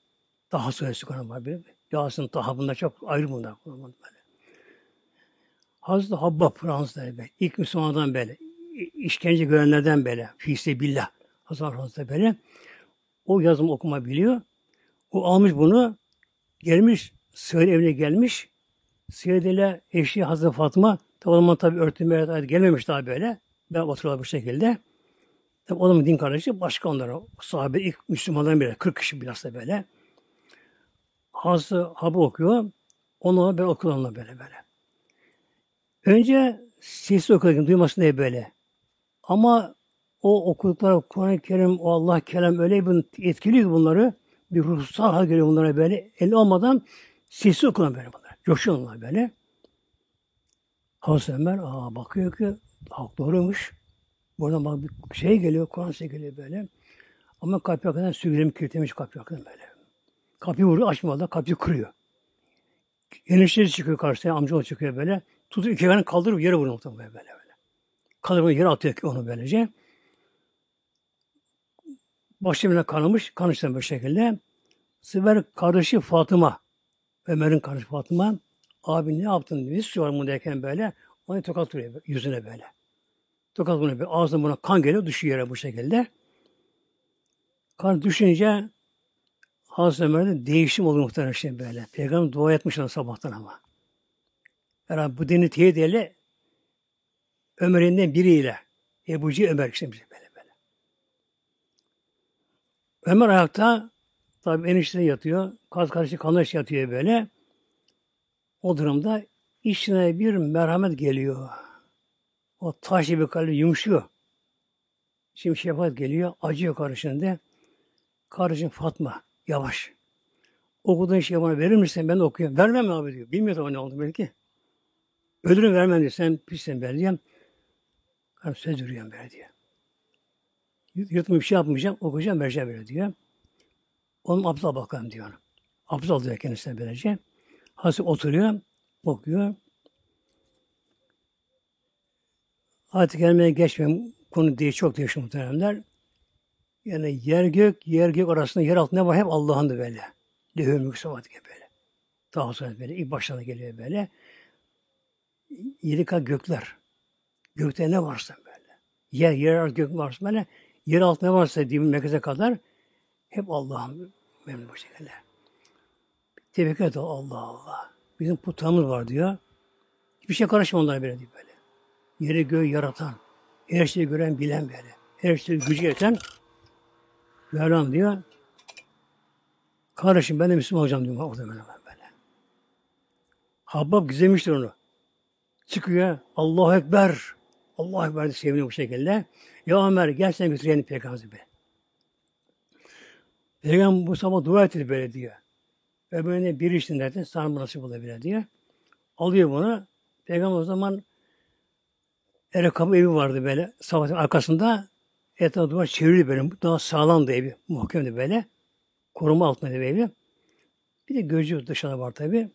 Taha suresi Kur'an var. Yasin, Taha bunlar çok ayrı bunlar. Böyle. Hazreti Habbab Fransızlar böyle. İlk Müslümanlardan böyle. işkence görenlerden böyle. Fîse billah. Hazreti Fransızlar böyle. O yazım okuma biliyor. O almış bunu. Gelmiş. Söyle evine gelmiş. Seyyidet ile eşi Hazreti Fatma tabi o zaman tabi örtünmeye gelmemiş daha böyle. Ben oturuyorlar bu şekilde. Tabi o zaman din kardeşi başka onlara. Sahabe ilk Müslümanların biri. 40 kişi bilhassa böyle. Hazreti Habı okuyor. Onu ben okulanla böyle böyle. Önce sesli okuyorken duymasın diye böyle. Ama o okudukları Kur'an-ı Kerim, o Allah kelam öyle bir etkiliyor bunları. Bir ruhsal hal geliyor bunlara böyle. El olmadan sesli okunan böyle bunlar. Coşuyorlar böyle. Hazreti Ömer aa, bakıyor ki hak doğruymuş. Buradan bak bir şey geliyor, Kur'an şey geliyor böyle. Ama kapı yakından sürgülemi kilitlemiş kapı yakından böyle. Kapıyı vuruyor, açmadan kapıyı kırıyor. Enişleri çıkıyor karşısına, amcaoğlu çıkıyor böyle. Tutup iki ayağını kaldırıp yere vuruyor böyle böyle. böyle. Kaldırıp yere atıyor onu böylece. Başımına kanamış, kanıştan bir şekilde. Sefer kardeşi Fatıma, Ömer'in kardeşi Fatıma, abi ne yaptın diye istiyor bunu böyle. Onu tokat vuruyor yüzüne böyle. Tokat vuruyor. Ağzına buna kan geliyor, düşüyor yere bu şekilde. Kan düşünce Hazreti Ömer'de değişim oldu muhtemelen şey böyle. Peygamber dua etmiş ona sabahtan ama. Yani bu dini teyit ile Ömer'inden biriyle Ebu Cihil Ömer işte böyle böyle. Ömer ayakta tabi enişte yatıyor. Kaz karşı kanlaş yatıyor böyle. O durumda içine bir merhamet geliyor. O taş gibi kalbi yumuşuyor. Şimdi şefkat geliyor. Acıyor karışında. Kardeşim Fatma. Yavaş. Okuduğun şeyi bana verir misin? Ben de okuyorum. Vermem abi diyor. Bilmiyor o ne oldu belki. Ölürüm vermem diyor. Sen pissin ben diyeyim. Karım söz veriyorum böyle diyor. Bir şey yapmayacağım. Okuyacağım vereceğim böyle diyor. Onun abdal bakalım diyor. Abdal diyor kendisine böylece. Hazreti oturuyor. Okuyor. Artık gelmeye geçmeyeyim. Konu değil, çok değişik muhteremler. Yani yer gök, yer gök arasında yer altında var hep Allah'ındı böyle. Lehü mülk gibi böyle. Daha sonra böyle ilk başlarına geliyor böyle. Yedi kat gökler. Gökte ne varsa böyle. Yer, yer gök varsa böyle. Yer altında varsa diyeyim merkeze kadar hep Allah'ın memnun bu şekilde. Tebrik et Allah Allah. Bizim putlarımız var diyor. Hiçbir şey karışma onlara böyle diyor böyle. Yeri göğü yaratan, her şeyi gören, bilen böyle. Her şeyi gücü yeten Mevlam diyor. Kardeşim ben de Müslüman olacağım diyor orada böyle. böyle. Habbab gizlemiştir onu. Çıkıyor. Allahu Ekber. Allahu Ekber seviniyor bu şekilde. Ya Ömer gel sen götürelim Peygamber'i be. Peygamber bu sabah dua etti böyle diyor. Ve böyle bir işin derdi. Sana nasip olabilir diyor. Alıyor bunu. Peygamber o zaman Erekabı evi vardı böyle. Savaşın arkasında Etrafı duvar çevrili böyle. Daha sağlamdı evi. Muhkemdi böyle. Koruma altında evi. Bir de gözcü dışarıda var tabi.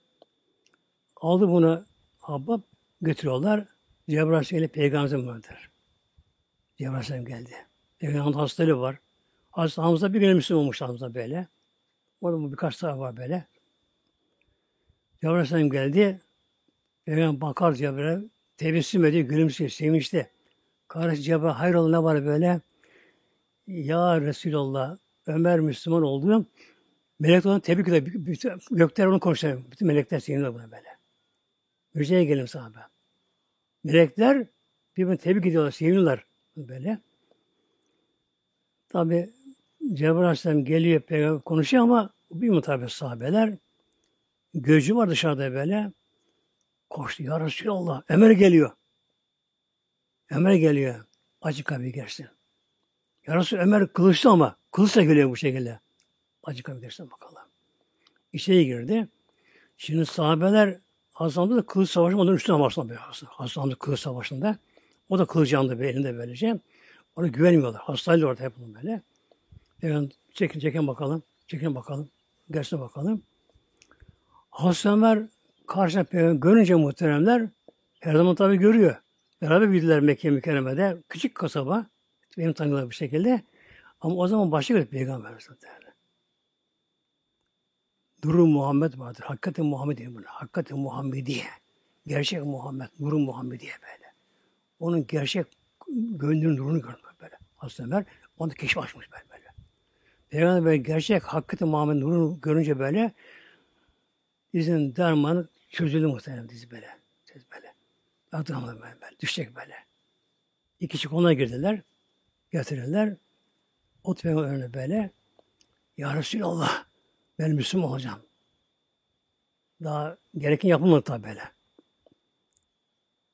Aldı bunu Habbab götürüyorlar. Cebrail Aleyhisselam peygamberim vardır. Cebrail geldi. Peygamberin hastalığı var. Hazreti Hamza bir gün Müslüman olmuş Hamza böyle. Orada birkaç tane var böyle. Cebrail geldi. Peygamber bakar Cebrail. Tebessüm ediyor, gülümsüyor, sevinçli. Kardeş Cebrail hayrola ne var böyle? Ya Resulallah Ömer Müslüman oldu. Melekler onu tebrik ediyor. Gökler onu konuşuyor. Bütün melekler seviniyor buna böyle. Müjdeye gelin sahabe. Melekler birbirini tebrik ediyorlar, seviniyorlar böyle. Tabi Cebrail Aleyhisselam geliyor, konuşuyor ama bir mutabet sahabeler gözü var dışarıda böyle. Koştu. Ya Resulallah. Ömer geliyor. Ömer geliyor. Acı kapıyı gersin. Ya Resul Ömer kılıçlı ama kılıçla geliyor bu şekilde. Acı kapıyı gersin bakalım. İçeri girdi. Şimdi sahabeler Hasan'da da kılıç savaşı onların üstüne böyle Hasan. Hasan'da kılıç savaşında. O da kılıcı aldı elinde böylece. Ona güvenmiyorlar. Hastayla orada hep böyle. Yani çekin çekin bakalım. Çekin bakalım. Gerçekten bakalım. Hazreti Ömer karşına peygamber görünce muhteremler her zaman tabi görüyor. Beraber büyüdüler Mekke mükerremede. Küçük kasaba. Benim tanıdığım bir şekilde. Ama o zaman başka bir peygamber zaten. Nuru Muhammed vardır. Hakikati Muhammed diye bunu. Hakikati Muhammediye. Gerçek Muhammed. Nuru Muhammediye böyle. Onun gerçek gönlünün nurunu görmek böyle. Hazreti Ömer onu keşif açmış böyle. böyle. Peygamber böyle gerçek hakikati Muhammed nurunu görünce böyle dizinin dermanı çözüldü muhtemelen dizi böyle. Dizi böyle. Atamadım böyle, böyle. Düşecek böyle. İki kişi ona girdiler. Getirirler. O peygamber önüne böyle. Ya Resulallah ben Müslüman olacağım. Daha gereken yapılmadı tabi böyle.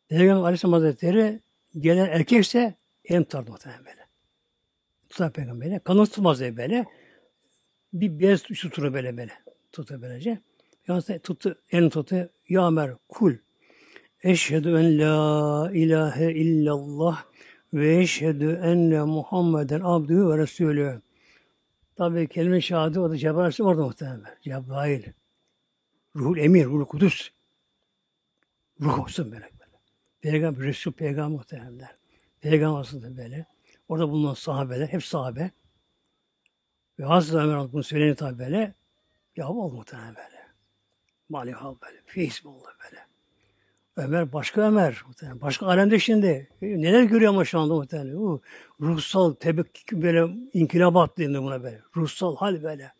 Peygamber Aleyhisselam Hazretleri gelen erkekse elini tutardı muhtemelen böyle. Tutar peygamberi. Kanı tutmaz diye böyle. Bir bez tutur böyle böyle. Tutar böylece. Peygamber tuttu, elini tuttu. Ya Ömer kul. Eşhedü en la ilahe illallah ve eşhedü enne Muhammeden abdühü ve resulü. Tabi kelime şahidi o da Cebrail orada muhtemelen. Cebrail. Ruhul Emir, Ruhul Kudüs. Ruh olsun böyle böyle. Peygamber, Resul Peygamber muhtemelenler. Peygamber aslında böyle. Orada bulunan sahabeler, hep sahabe. Ve Hazreti Ömer bunu söyleyince tabi böyle. Ya oldu muhtemelen böyle. Mali hal böyle. Feyiz oldu böyle. Ömer başka Ömer. Başka alemde şimdi. Neler görüyor ama şu anda muhtemelen. Bu ruhsal tebek böyle inkılabat denir buna böyle. Ruhsal hal böyle.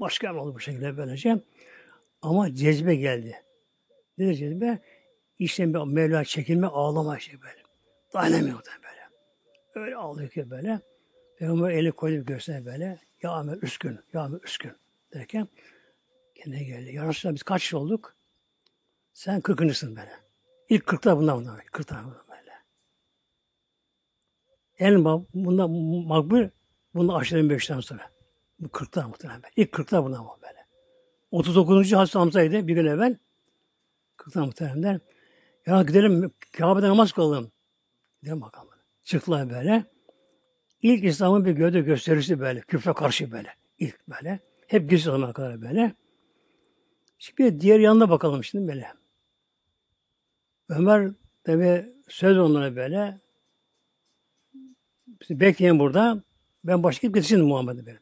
Başka Ömer oldu bu şekilde böylece. Ama cezbe geldi. Nedir cezbe? İşte bir Mevla çekilme, ağlama şey böyle. Dayanamıyor böyle. Öyle ağlıyor ki böyle. Peygamber eli koydu göğsüne böyle. Ya Ömer üskün, ya Ömer üskün derken kendine geldi. Ya Resulallah biz kaç olduk? Sen kırkıncısın böyle. İlk kırkta bundan bundan. Kırkta bundan böyle. En bundan makbul bundan aşırı beşten sonra. Bu kırkta muhtemelen. İlk kırkta bundan böyle. 39. Hazreti Hamza'ydı bir gün evvel. Kırkta muhtemelen. Ya gidelim Kabe'de namaz kılalım. Gidelim bakalım. Çıktılar böyle. İlk İslam'ın bir gövde gösterisi böyle. Küfre karşı böyle. İlk böyle. Hep gizli zamana kadar böyle. Şimdi diğer yanına bakalım şimdi böyle. Ömer tabi söz onlara böyle. Bizi bekleyin burada. Ben başka bir getirsin Muhammed'e böyle.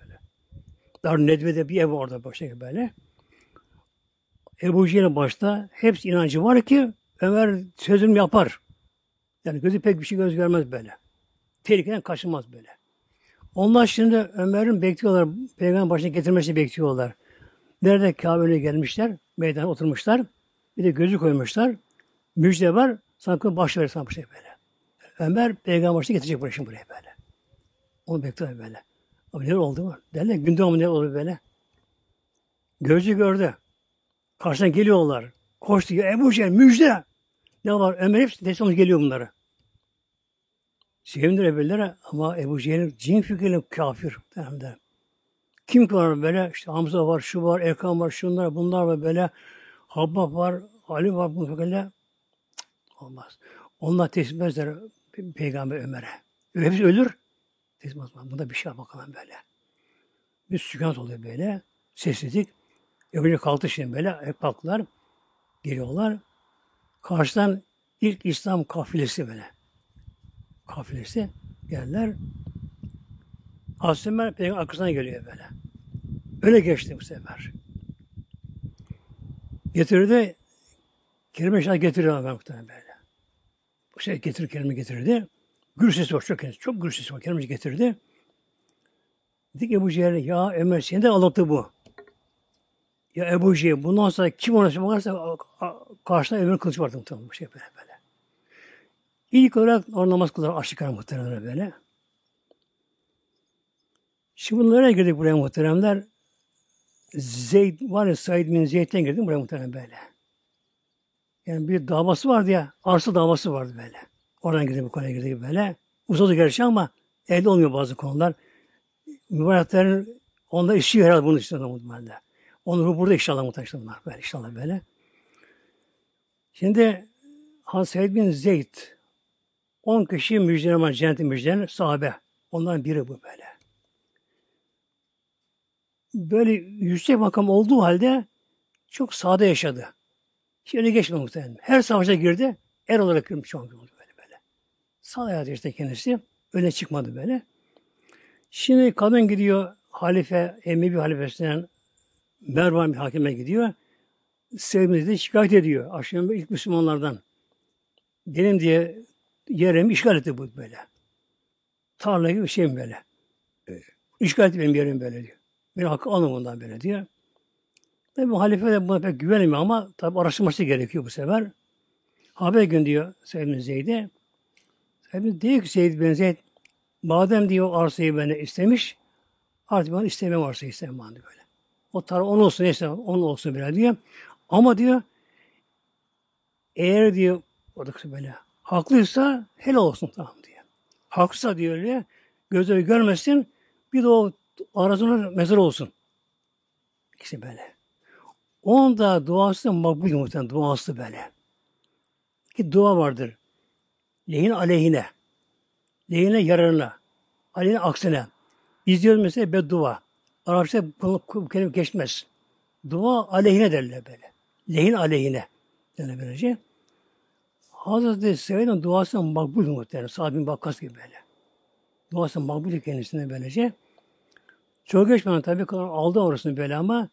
böyle. Dar Nedve'de bir ev orada başka böyle. Ebu Cehil'in başta hepsi inancı var ki Ömer sözüm yapar. Yani gözü pek bir şey göz görmez böyle. Tehlikeden kaçınmaz böyle. Onlar şimdi Ömer'in bekliyorlar. Peygamber başına getirmesini bekliyorlar. Nerede Kabe'ye gelmişler. Meydana oturmuşlar. Bir de gözü koymuşlar. Müjde var. Sanki baş verir sanki şey böyle. Ömer peygamber başına getirecek buraya şimdi buraya böyle. Onu bekliyor böyle. Ama ne oldu mu? Derler günde ama ne oldu böyle? Gözü gördü. Karşıdan geliyorlar. Koştu. Ebu Cehil müjde. Ne var? Ömer hepsi teslim geliyor bunlara. Sevindir Ebellere ama Ebu Cehil cin fikirli kafir. Derler. Kim var böyle? İşte Hamza var, şu var, Erkan var, şunlar, bunlar var böyle. Habbab var, Ali var, bu böyle. Olmaz. Onlar teslim etmezler Peygamber Ömer'e. Hepsi ölür. Teslim etmez. Bunda bir şey bakalım böyle. Bir sükunat oluyor böyle. Sessizlik. Öbürü kalktı şimdi böyle. Hep kalktılar. Geliyorlar. Karşıdan ilk İslam kafilesi böyle. Kafilesi geldiler. Ömer peygamber arkasına geliyor böyle. Öyle geçti bu sefer. Getirdi. Kelime şahit getiriyor Ömer muhtemelen böyle. Bu şey getir kelime getirdi. Gür sesi var çok çok gür sesi var. Kelime getirdi. Dedi ki Ebu Cehil ya Ömer seni de anlattı bu. Ya Ebu Cehil bundan sonra kim ona şey bakarsa karşısında ömür kılıç vardı muhtemelen bu şey böyle böyle. İlk olarak namaz kılar aşikar muhtemelen böyle. Şimdi bunlara girdik buraya muhteremler. Zeyd var ya Said bin Zeyd'den girdim buraya muhterem böyle. Yani bir davası vardı ya, arsa davası vardı böyle. Oradan girdik bu konuya girdik böyle. Uzadı gerçi ama elde olmuyor bazı konular. Mübareklerin onda işi herhalde bunun için muhtemelen. Onu burada inşallah muhtemelen böyle inşallah böyle. Şimdi Hazreti Said bin Zeyd 10 kişi müjdelemen cennetin müjdeleyen sahabe. Ondan biri bu böyle böyle yüksek makam olduğu halde çok sade yaşadı. Hiç öyle geçmedi muhtemelen. Her savaşa girdi. Er olarak girmiş oldu böyle böyle. Sade hayatı işte kendisi. Öne çıkmadı böyle. Şimdi kadın gidiyor halife, Emevi halifesinden Mervan bir hakime gidiyor. Sevmediği şikayet ediyor. Aşağı ilk Müslümanlardan. Benim diye yerimi işgal etti bu böyle. Tarla gibi bir şey böyle. İşgal etti benim yerim böyle diyor. Bir hakkı alın bundan böyle diyor. Tabi halife de buna pek güvenmiyor ama tabi araştırması gerekiyor bu sefer. Haber gün diyor Seyyid Zeyd'e. Seyyid diyor ki Seyyid bin Zeyd madem diyor arsayı beni istemiş artık ben istemem arsayı istemem ben böyle. O taraf onun olsun neyse onun olsun böyle diyor. Ama diyor eğer diyor oradaki böyle haklıysa helal olsun tamam diyor. Haksızsa diyor öyle gözleri görmesin bir de o arasında mezar olsun. İkisi böyle. Onun da duası makbul muhtemelen duası böyle. Ki dua vardır. Lehin aleyhine. Lehine yararına. Aleyhine aksine. Biz diyoruz mesela beddua. Arapça bu, kelime geçmez. Dua aleyhine derler böyle. Lehin aleyhine. Yani böylece. Hazreti Seyyid'in duası makbul muhtemelen. Sa'd bin Bakkas gibi böyle. Duası makbul kendisine böylece. Çok geçmeden tabii kadar aldı orasını böyle ama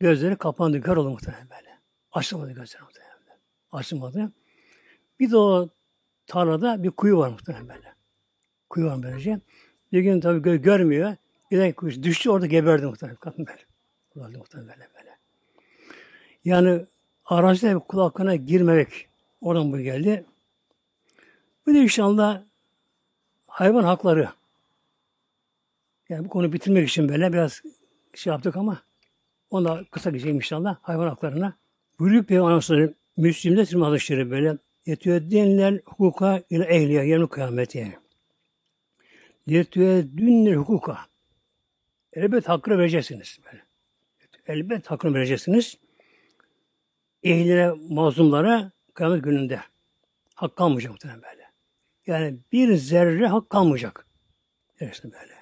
gözleri kapandı. Kör oldu muhtemelen böyle. Açılmadı gözleri muhtemelen. Açılmadı. Bir de o tarlada bir kuyu var muhtemelen böyle. Kuyu var böylece. Bir gün tabii gö- görmüyor. De kuyu düştü orada geberdi muhtemelen. Kadın böyle. Kulağında muhtemelen böyle böyle. Yani araçta kulaklarına girmemek. Oradan bu geldi. Bir de inşallah hayvan hakları. Yani bu konu bitirmek için böyle biraz şey yaptık ama ona kısa geçeyim inşallah hayvan haklarına. Buyuruyor Peygamber Aleyhisselam Müslim'de Tirmidhi hadisleri böyle yetiyor denilen hukuka ile ehliye yarın kıyameti. Yetiyor dünler hukuka. Elbet hakkını vereceksiniz. Böyle. Elbet hakkını vereceksiniz. Ehline, mazlumlara kıyamet gününde. Hak kalmayacak muhtemelen böyle. Yani bir zerre hak kalmayacak. Dersin böyle.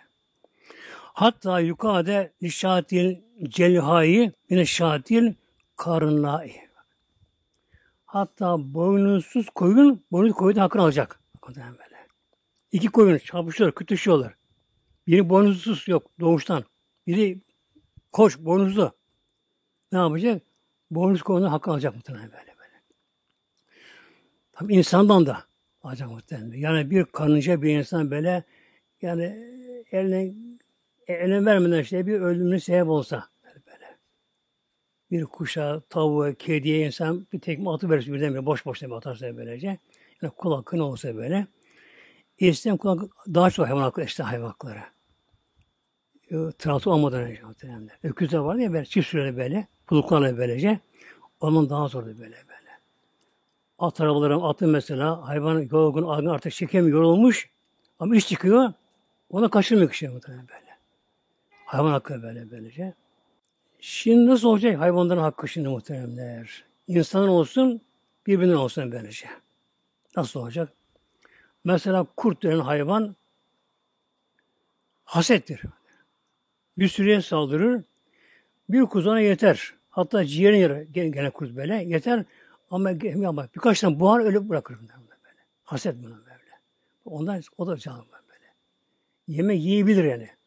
Hatta yukade nişatil celhayı yine şatil karnai. Hatta boynuzsuz koyun boynuz koyun hakkını alacak. Böyle. İki koyun çarpışıyorlar, kütüşüyorlar. Biri boynuzsuz yok doğuştan. Biri koş boynuzlu. Ne yapacak? Boynuz koyunun hakkı alacak muhtemelen böyle böyle. Tabi insandan da alacak muhtemelen. Yani bir kanınca bir insan böyle yani eline e, önem vermeden işte bir ölümüne sebep olsa böyle. Bir kuşa, tavuğa, kediye insan bir tekme atı verirse birden boş boş tekme atarsa böylece. Yani kul hakkı ne olsa böyle. İsteyen kul hakkı daha çok hayvan hakkı işte hayvan hakları. E, Trabzon olmadan önce muhtemelen. Öküzler vardı ya böyle çift süreli böyle. Puluklarla böylece. Onun daha zordu böyle böyle. At arabaları atı mesela hayvan yorgun, artık çekemiyor, yorulmuş. Ama iş çıkıyor. Ona kaçırmıyor kişi muhtemelen böyle. Hayvan hakkı böyle böylece. Şimdi nasıl olacak hayvanların hakkı şimdi muhteremler? İnsanın olsun, birbirinden olsun böylece. Nasıl olacak? Mesela kurt denen hayvan hasettir. Bir sürüye saldırır. Bir kuzana yeter. Hatta ciğerin yere gene kurt böyle yeter. Ama, ama birkaç tane buhar öyle bırakır. Böyle. Haset buna böyle. Ondan o da canlı böyle. Yeme yiyebilir yani.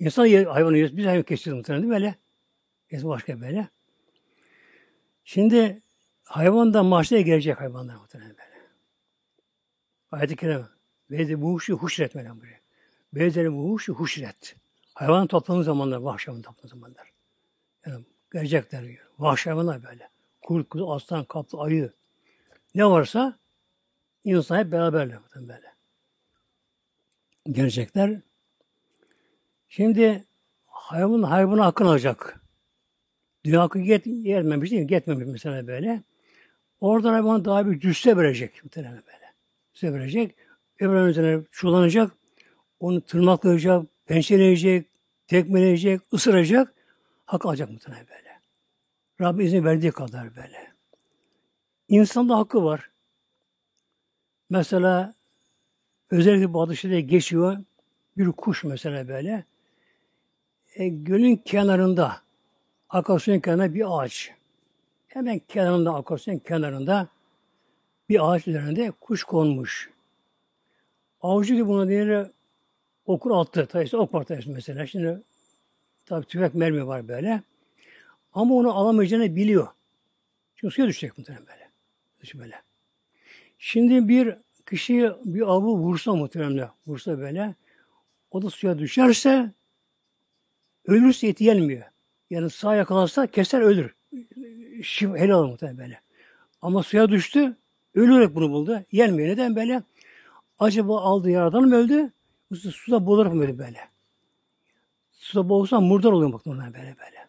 İnsan yer, hayvanı yiyoruz. Biz hayvan kesiyoruz muhtemelen değil mi böyle? Biz başka böyle. Şimdi hayvan da mahşere gelecek hayvanlar muhtemelen böyle. Ayet-i Kerime. Ve bu huşu huşret böyle buraya. Ve bu huşu huşret. Hayvan toplandığı zamanlar, vahşi hayvan toplandığı zamanlar. Yani Gelecekler diyor. Vahşi hayvanlar böyle. Kurt, kuzu, aslan, kaplı, ayı. Ne varsa insan hep beraberler böyle. Gelecekler. Şimdi hayvan hayvanı hakkın alacak. Dünya hakkı get, gelmemiş değil mi? Getmemiş mesela böyle. Oradan hayvan daha bir cüsse verecek muhtemelen böyle. Cüsse verecek. Öbür üzerine çullanacak. Onu tırmaklayacak, pençeleyecek, tekmeleyecek, ısıracak. Hak alacak muhtemelen böyle. Rabbi izin verdiği kadar böyle. İnsanda hakkı var. Mesela özellikle bu adı geçiyor. Bir kuş mesela böyle. E, gölün kenarında, akarsuyun kenarında bir ağaç. Hemen kenarında, akarsuyun kenarında bir ağaç üzerinde kuş konmuş. Avcı gibi buna diğeri okur attı. Tabii ok var tabii mesela. Şimdi tabii tüfek mermi var böyle. Ama onu alamayacağını biliyor. Çünkü suya düşecek muhtemelen böyle. Düşün böyle. Şimdi bir kişi bir avı vursa muhtemelen vursa böyle o da suya düşerse ölürse eti yenmiyor. Yani sağ yakalarsa keser ölür. Şif, helal muhtemelen böyle. Ama suya düştü ölürek bunu buldu. Yenmiyor. Neden böyle? Acaba aldığı yaradan mı öldü? Suda boğularak mı öldü böyle? Suda boğulsa murdar oluyor muhtemelen böyle böyle.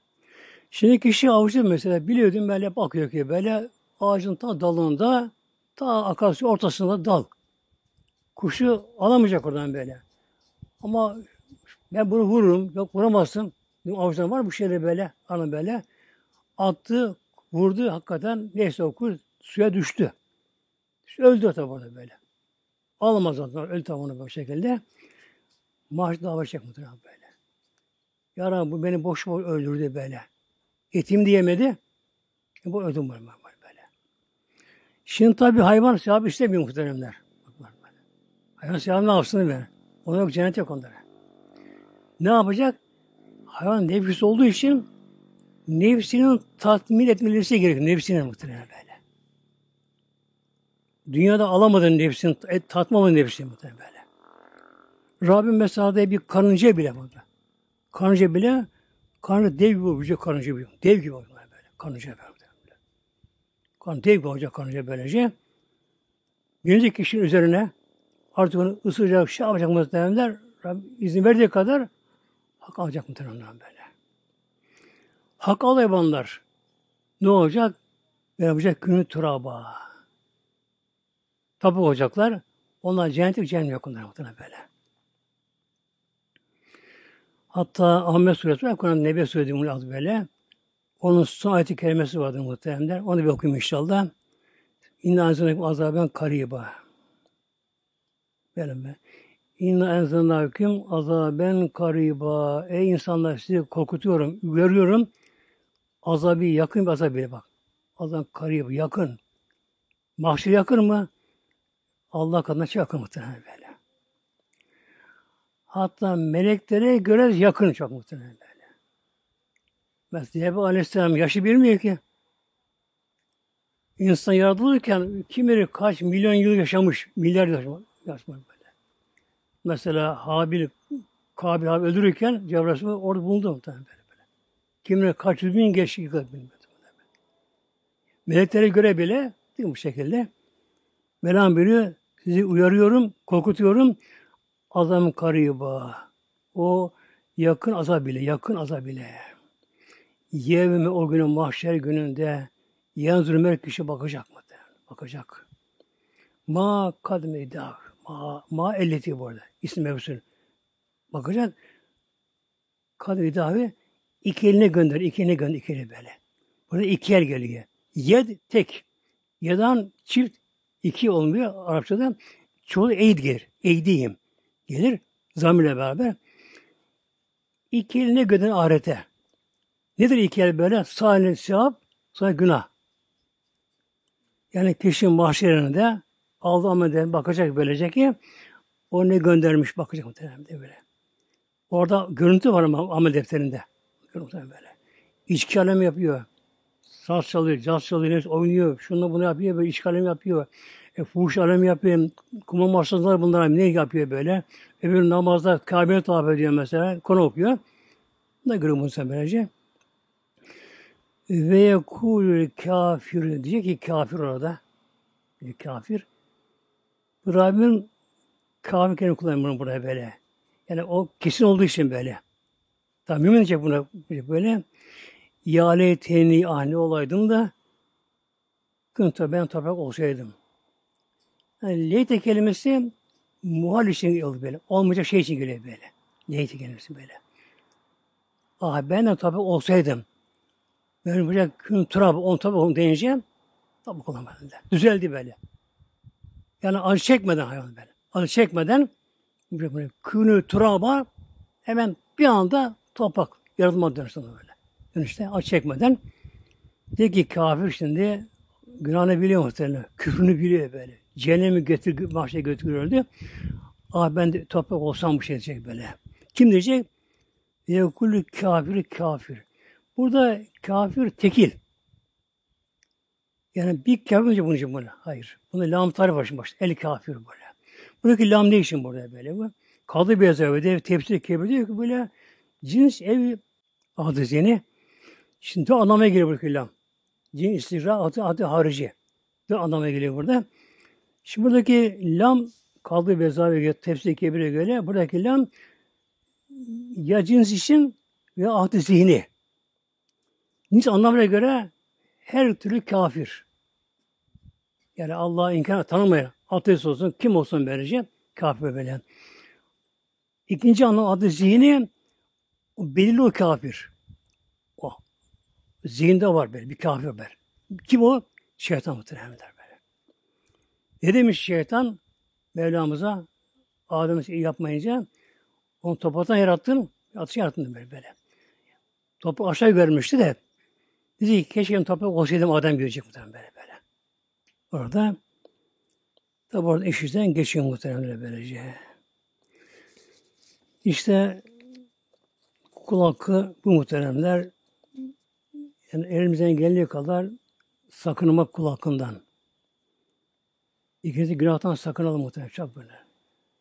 Şimdi kişi avcı mesela biliyordum böyle bakıyor ki böyle ağacın ta dalında ta akarsu ortasında dal. Kuşu alamayacak oradan böyle. Ama ben bunu vururum. Yok vuramazsın. Avcıdan var bu şeyler böyle. Anı böyle. Attı, vurdu hakikaten. Neyse okur suya düştü. Öldü tabi orada böyle. Alamaz ondan. Öldü tabi onu bu şekilde. Maaş dava çek muhtemelen böyle. Ya Rabbi, bu beni boş boş öldürdü böyle. Etim diyemedi. E, bu öldüm böyle. böyle. Şimdi tabi hayvan sahibi istemiyor muhteremler. Hayvan sahibi ne yapsın böyle. Ona yok cennet yok onlara. Ne yapacak? Hayvan nefis olduğu için nefsinin tatmin etmelisi gerekiyor. Nefsinin muhtemelen böyle. Dünyada alamadığın nefsini, et, tatmamadığın nefsini muhtemelen böyle. Rabbim mesela bir karınca bile burada. Karınca bile karnı dev gibi olacak karınca bile. Dev gibi olacak böyle. Karınca böyle. Kan dev gibi olacak karınca böylece. Birinci kişinin üzerine artık onu ısıracak, şey yapacak muhtemelenler Rabbim izin verdiği kadar hak alacak muhtemelen böyle. Hak al hayvanlar. Ne olacak? Ne yapacak? Günü turaba. Tabi olacaklar. Onlar cennete cehennem yok onlar muhtemelen böyle. Hatta Ahmet Suresi var. Kur'an Nebi söylediğim bunu adı böyle. Onun son ayeti kelimesi vardır muhtemelenler. Onu bir okuyayım inşallah. İnna anzanakum azaben kariba. Böyle be. İnna enzalnâküm azaben kariba. Ey insanlar sizi korkutuyorum, uyarıyorum. Azabı yakın bir azabı bak. Azab kariba, yakın. Mahşer yakın mı? Allah kadına çok yakın muhtemelen böyle. Hatta meleklere göre yakın çok muhtemelen böyle. Mesela Cebrail Aleyhisselam yaşı bilmiyor ki. İnsan yaratılırken kim bilir kaç milyon yıl yaşamış, milyar yaşamış. yaşamış. Mesela Habil, Kabil abi öldürürken Cebrail orada bulundu muhtemelen böyle. böyle. Kimine kaç yüz bin geçti bilmiyorum. Meleklere göre bile değil mi bu şekilde. Melam buyuruyor, sizi uyarıyorum, korkutuyorum. Azam kariba. O yakın azab bile, yakın azab bile. Yevmi o günün mahşer gününde yanzur kişi bakacak mı? Bakacak. Ma kadme dav. Ma, ma elleti bu arada. İsim mevzusu. Bakacak. Kadir idavi iki eline gönder, iki eline gönder, iki eline böyle. Burada iki el geliyor. Yed tek. Yadan çift iki olmuyor Arapçada. Çoğu eyd gelir. Eydiyim. Gelir. Zamirle beraber. İki eline gönder ahirete. Nedir iki el böyle? Sağ elin sevap, sağ günah. Yani kişinin mahşerinde aldı amel bakacak böylece ki o ne göndermiş bakacak muhtemelen de böyle. Orada görüntü var ama amel defterinde. Muhtemelen böyle. İçki alem yapıyor. Saz çalıyor, caz çalıyor, oynuyor. Şunu bunu yapıyor, böyle içki alem yapıyor. E, fuhuş alem yapıyor. Kuma masaslar bunlar ne yapıyor böyle. Öbür namazda Kabe'ye tavaf ediyor mesela. Konu okuyor. Ne görüyor muhtemelen böylece. Ve yekulül kafir diyecek ki kafir orada. Kafir. Rabbim kafir kelime kullanıyor bunu buraya böyle. Yani o kesin olduğu için böyle. Tabi mümin diyecek buna böyle. Ya leyteni ahne olaydım da kınta ben toprak olsaydım. Yani leyte kelimesi muhal için geliyor böyle. Olmayacak şey için geliyor böyle. Leyte kelimesi böyle. Ah ben de toprak olsaydım. Ben kün turab on tabi on deyince tabi kullanmadım. Düzeldi böyle. Yani acı çekmeden hayvan böyle. Acı çekmeden böyle, künü turaba hemen bir anda toprak yaratma dönüştü böyle. Dönüşte acı çekmeden de ki kafir şimdi günahını biliyor muhtemelen. Küfrünü biliyor böyle. Cehennemi götür, bahçe götürüyordu. Ah ben de toprak olsam bu şey diyecek böyle. Kim diyecek? Yekulü kafir kafir. Burada kafir tekil. Yani bir kafir bunun için böyle. Hayır. Bunda lam tarif var başta. El kafir böyle. Buradaki lam ne için burada böyle? Bu? Kaldı bir yazı tefsir kebir diyor ki böyle cins ev adı zeni. Şimdi de anlamaya geliyor buradaki lam. Cin istikra adı, adı harici. De anlamaya geliyor burada. Şimdi buradaki lam kaldığı bezavi tefsir kebire göre buradaki lam ya cins için ya ahd zihni. Cins anlamına göre her türlü kafir. Yani Allah'ı inkar tanımayan, ateist olsun, kim olsun böylece kafir böyle. İkinci anlam adı zihni o belirli o kafir. O. Zihinde var böyle bir kafir var. Kim o? Şeytan muhtemelen böyle. Ne demiş şeytan? Mevlamıza Adem'i yapmayınca onu topraktan yarattın, atış yarattın böyle böyle. Toprak aşağı görmüştü de dedi ki keşke toprak olsaydım Adem görecek muhtemelen böyle böyle. Orada tabi orada iş işten geçiyor muhtemelen böylece. İşte kul hakkı bu muhteremler yani elimizden geldiği kadar sakınmak kul hakkından. İkincisi günahtan sakınalım muhtemelen çok böyle.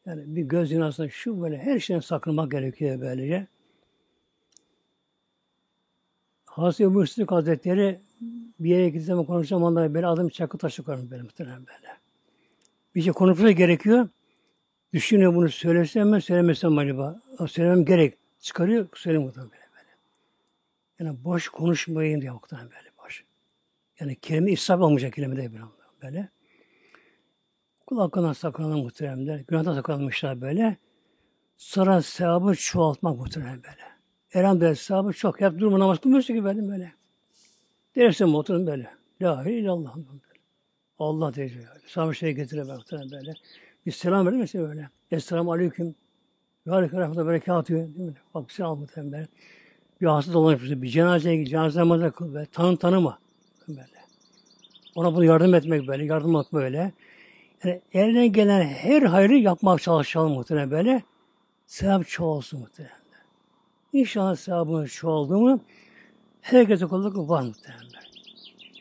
Yani bir göz zinasından şu böyle her şeyden sakınmak gerekiyor böylece. Hazreti Ebu Sıddık Hazretleri bir yere gittiği zaman konuşacağım onlara böyle adım çakı taşı koyarım böyle muhtemelen böyle. Bir şey konuşması gerekiyor. Düşünüyor bunu söylesem mi söylemesem mi acaba? Söylemem gerek. Çıkarıyor, muhtemelen böyle, böyle. Yani boş konuşmayın diye muhtemelen böyle boş. Yani kelime israf olmayacak kelime de böyle. böyle. Kul hakkından sakınalım muhteremler. Günahdan sakınılmışlar böyle. Sonra sevabı çoğaltmak muhterem böyle. Böyle sevabı çok. Hep durma namaz kılmıyorsun ki böyle böyle. Dersin oturun böyle. La ilahe illallah. Allah diyecek. Sana şey getire muhterem böyle. Bir selam verir misin böyle? Esselamu aleyküm. Ve aleyküm rahmetullahi berekatü. Değil mi? Bak muhterem böyle. Bir hasta dolanmış. Bir cenazeye git. Cenaze namazı kıl. Böyle. Tanı tanıma. Böyle. Ona bunu yardım etmek böyle. Yardım etmek böyle. Yani elinden gelen her hayrı yapmak çalışalım muhtemelen böyle. Sevap çoğalsın muhtemelen. İnşallah sevabın çoğaldı mı herkese kulluk var muhtemelen.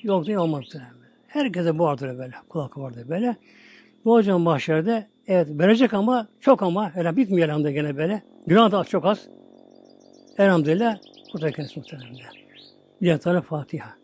Yok değil olmaz muhtemelen. Herkese vardır böyle. Kulak vardır böyle. Bu hocam mahşerde evet verecek ama çok ama hele bitmiyor elhamdülillah gene böyle. Günah da çok az. Elhamdülillah kurtar kendisi muhtemelen. Bir tane Fatiha.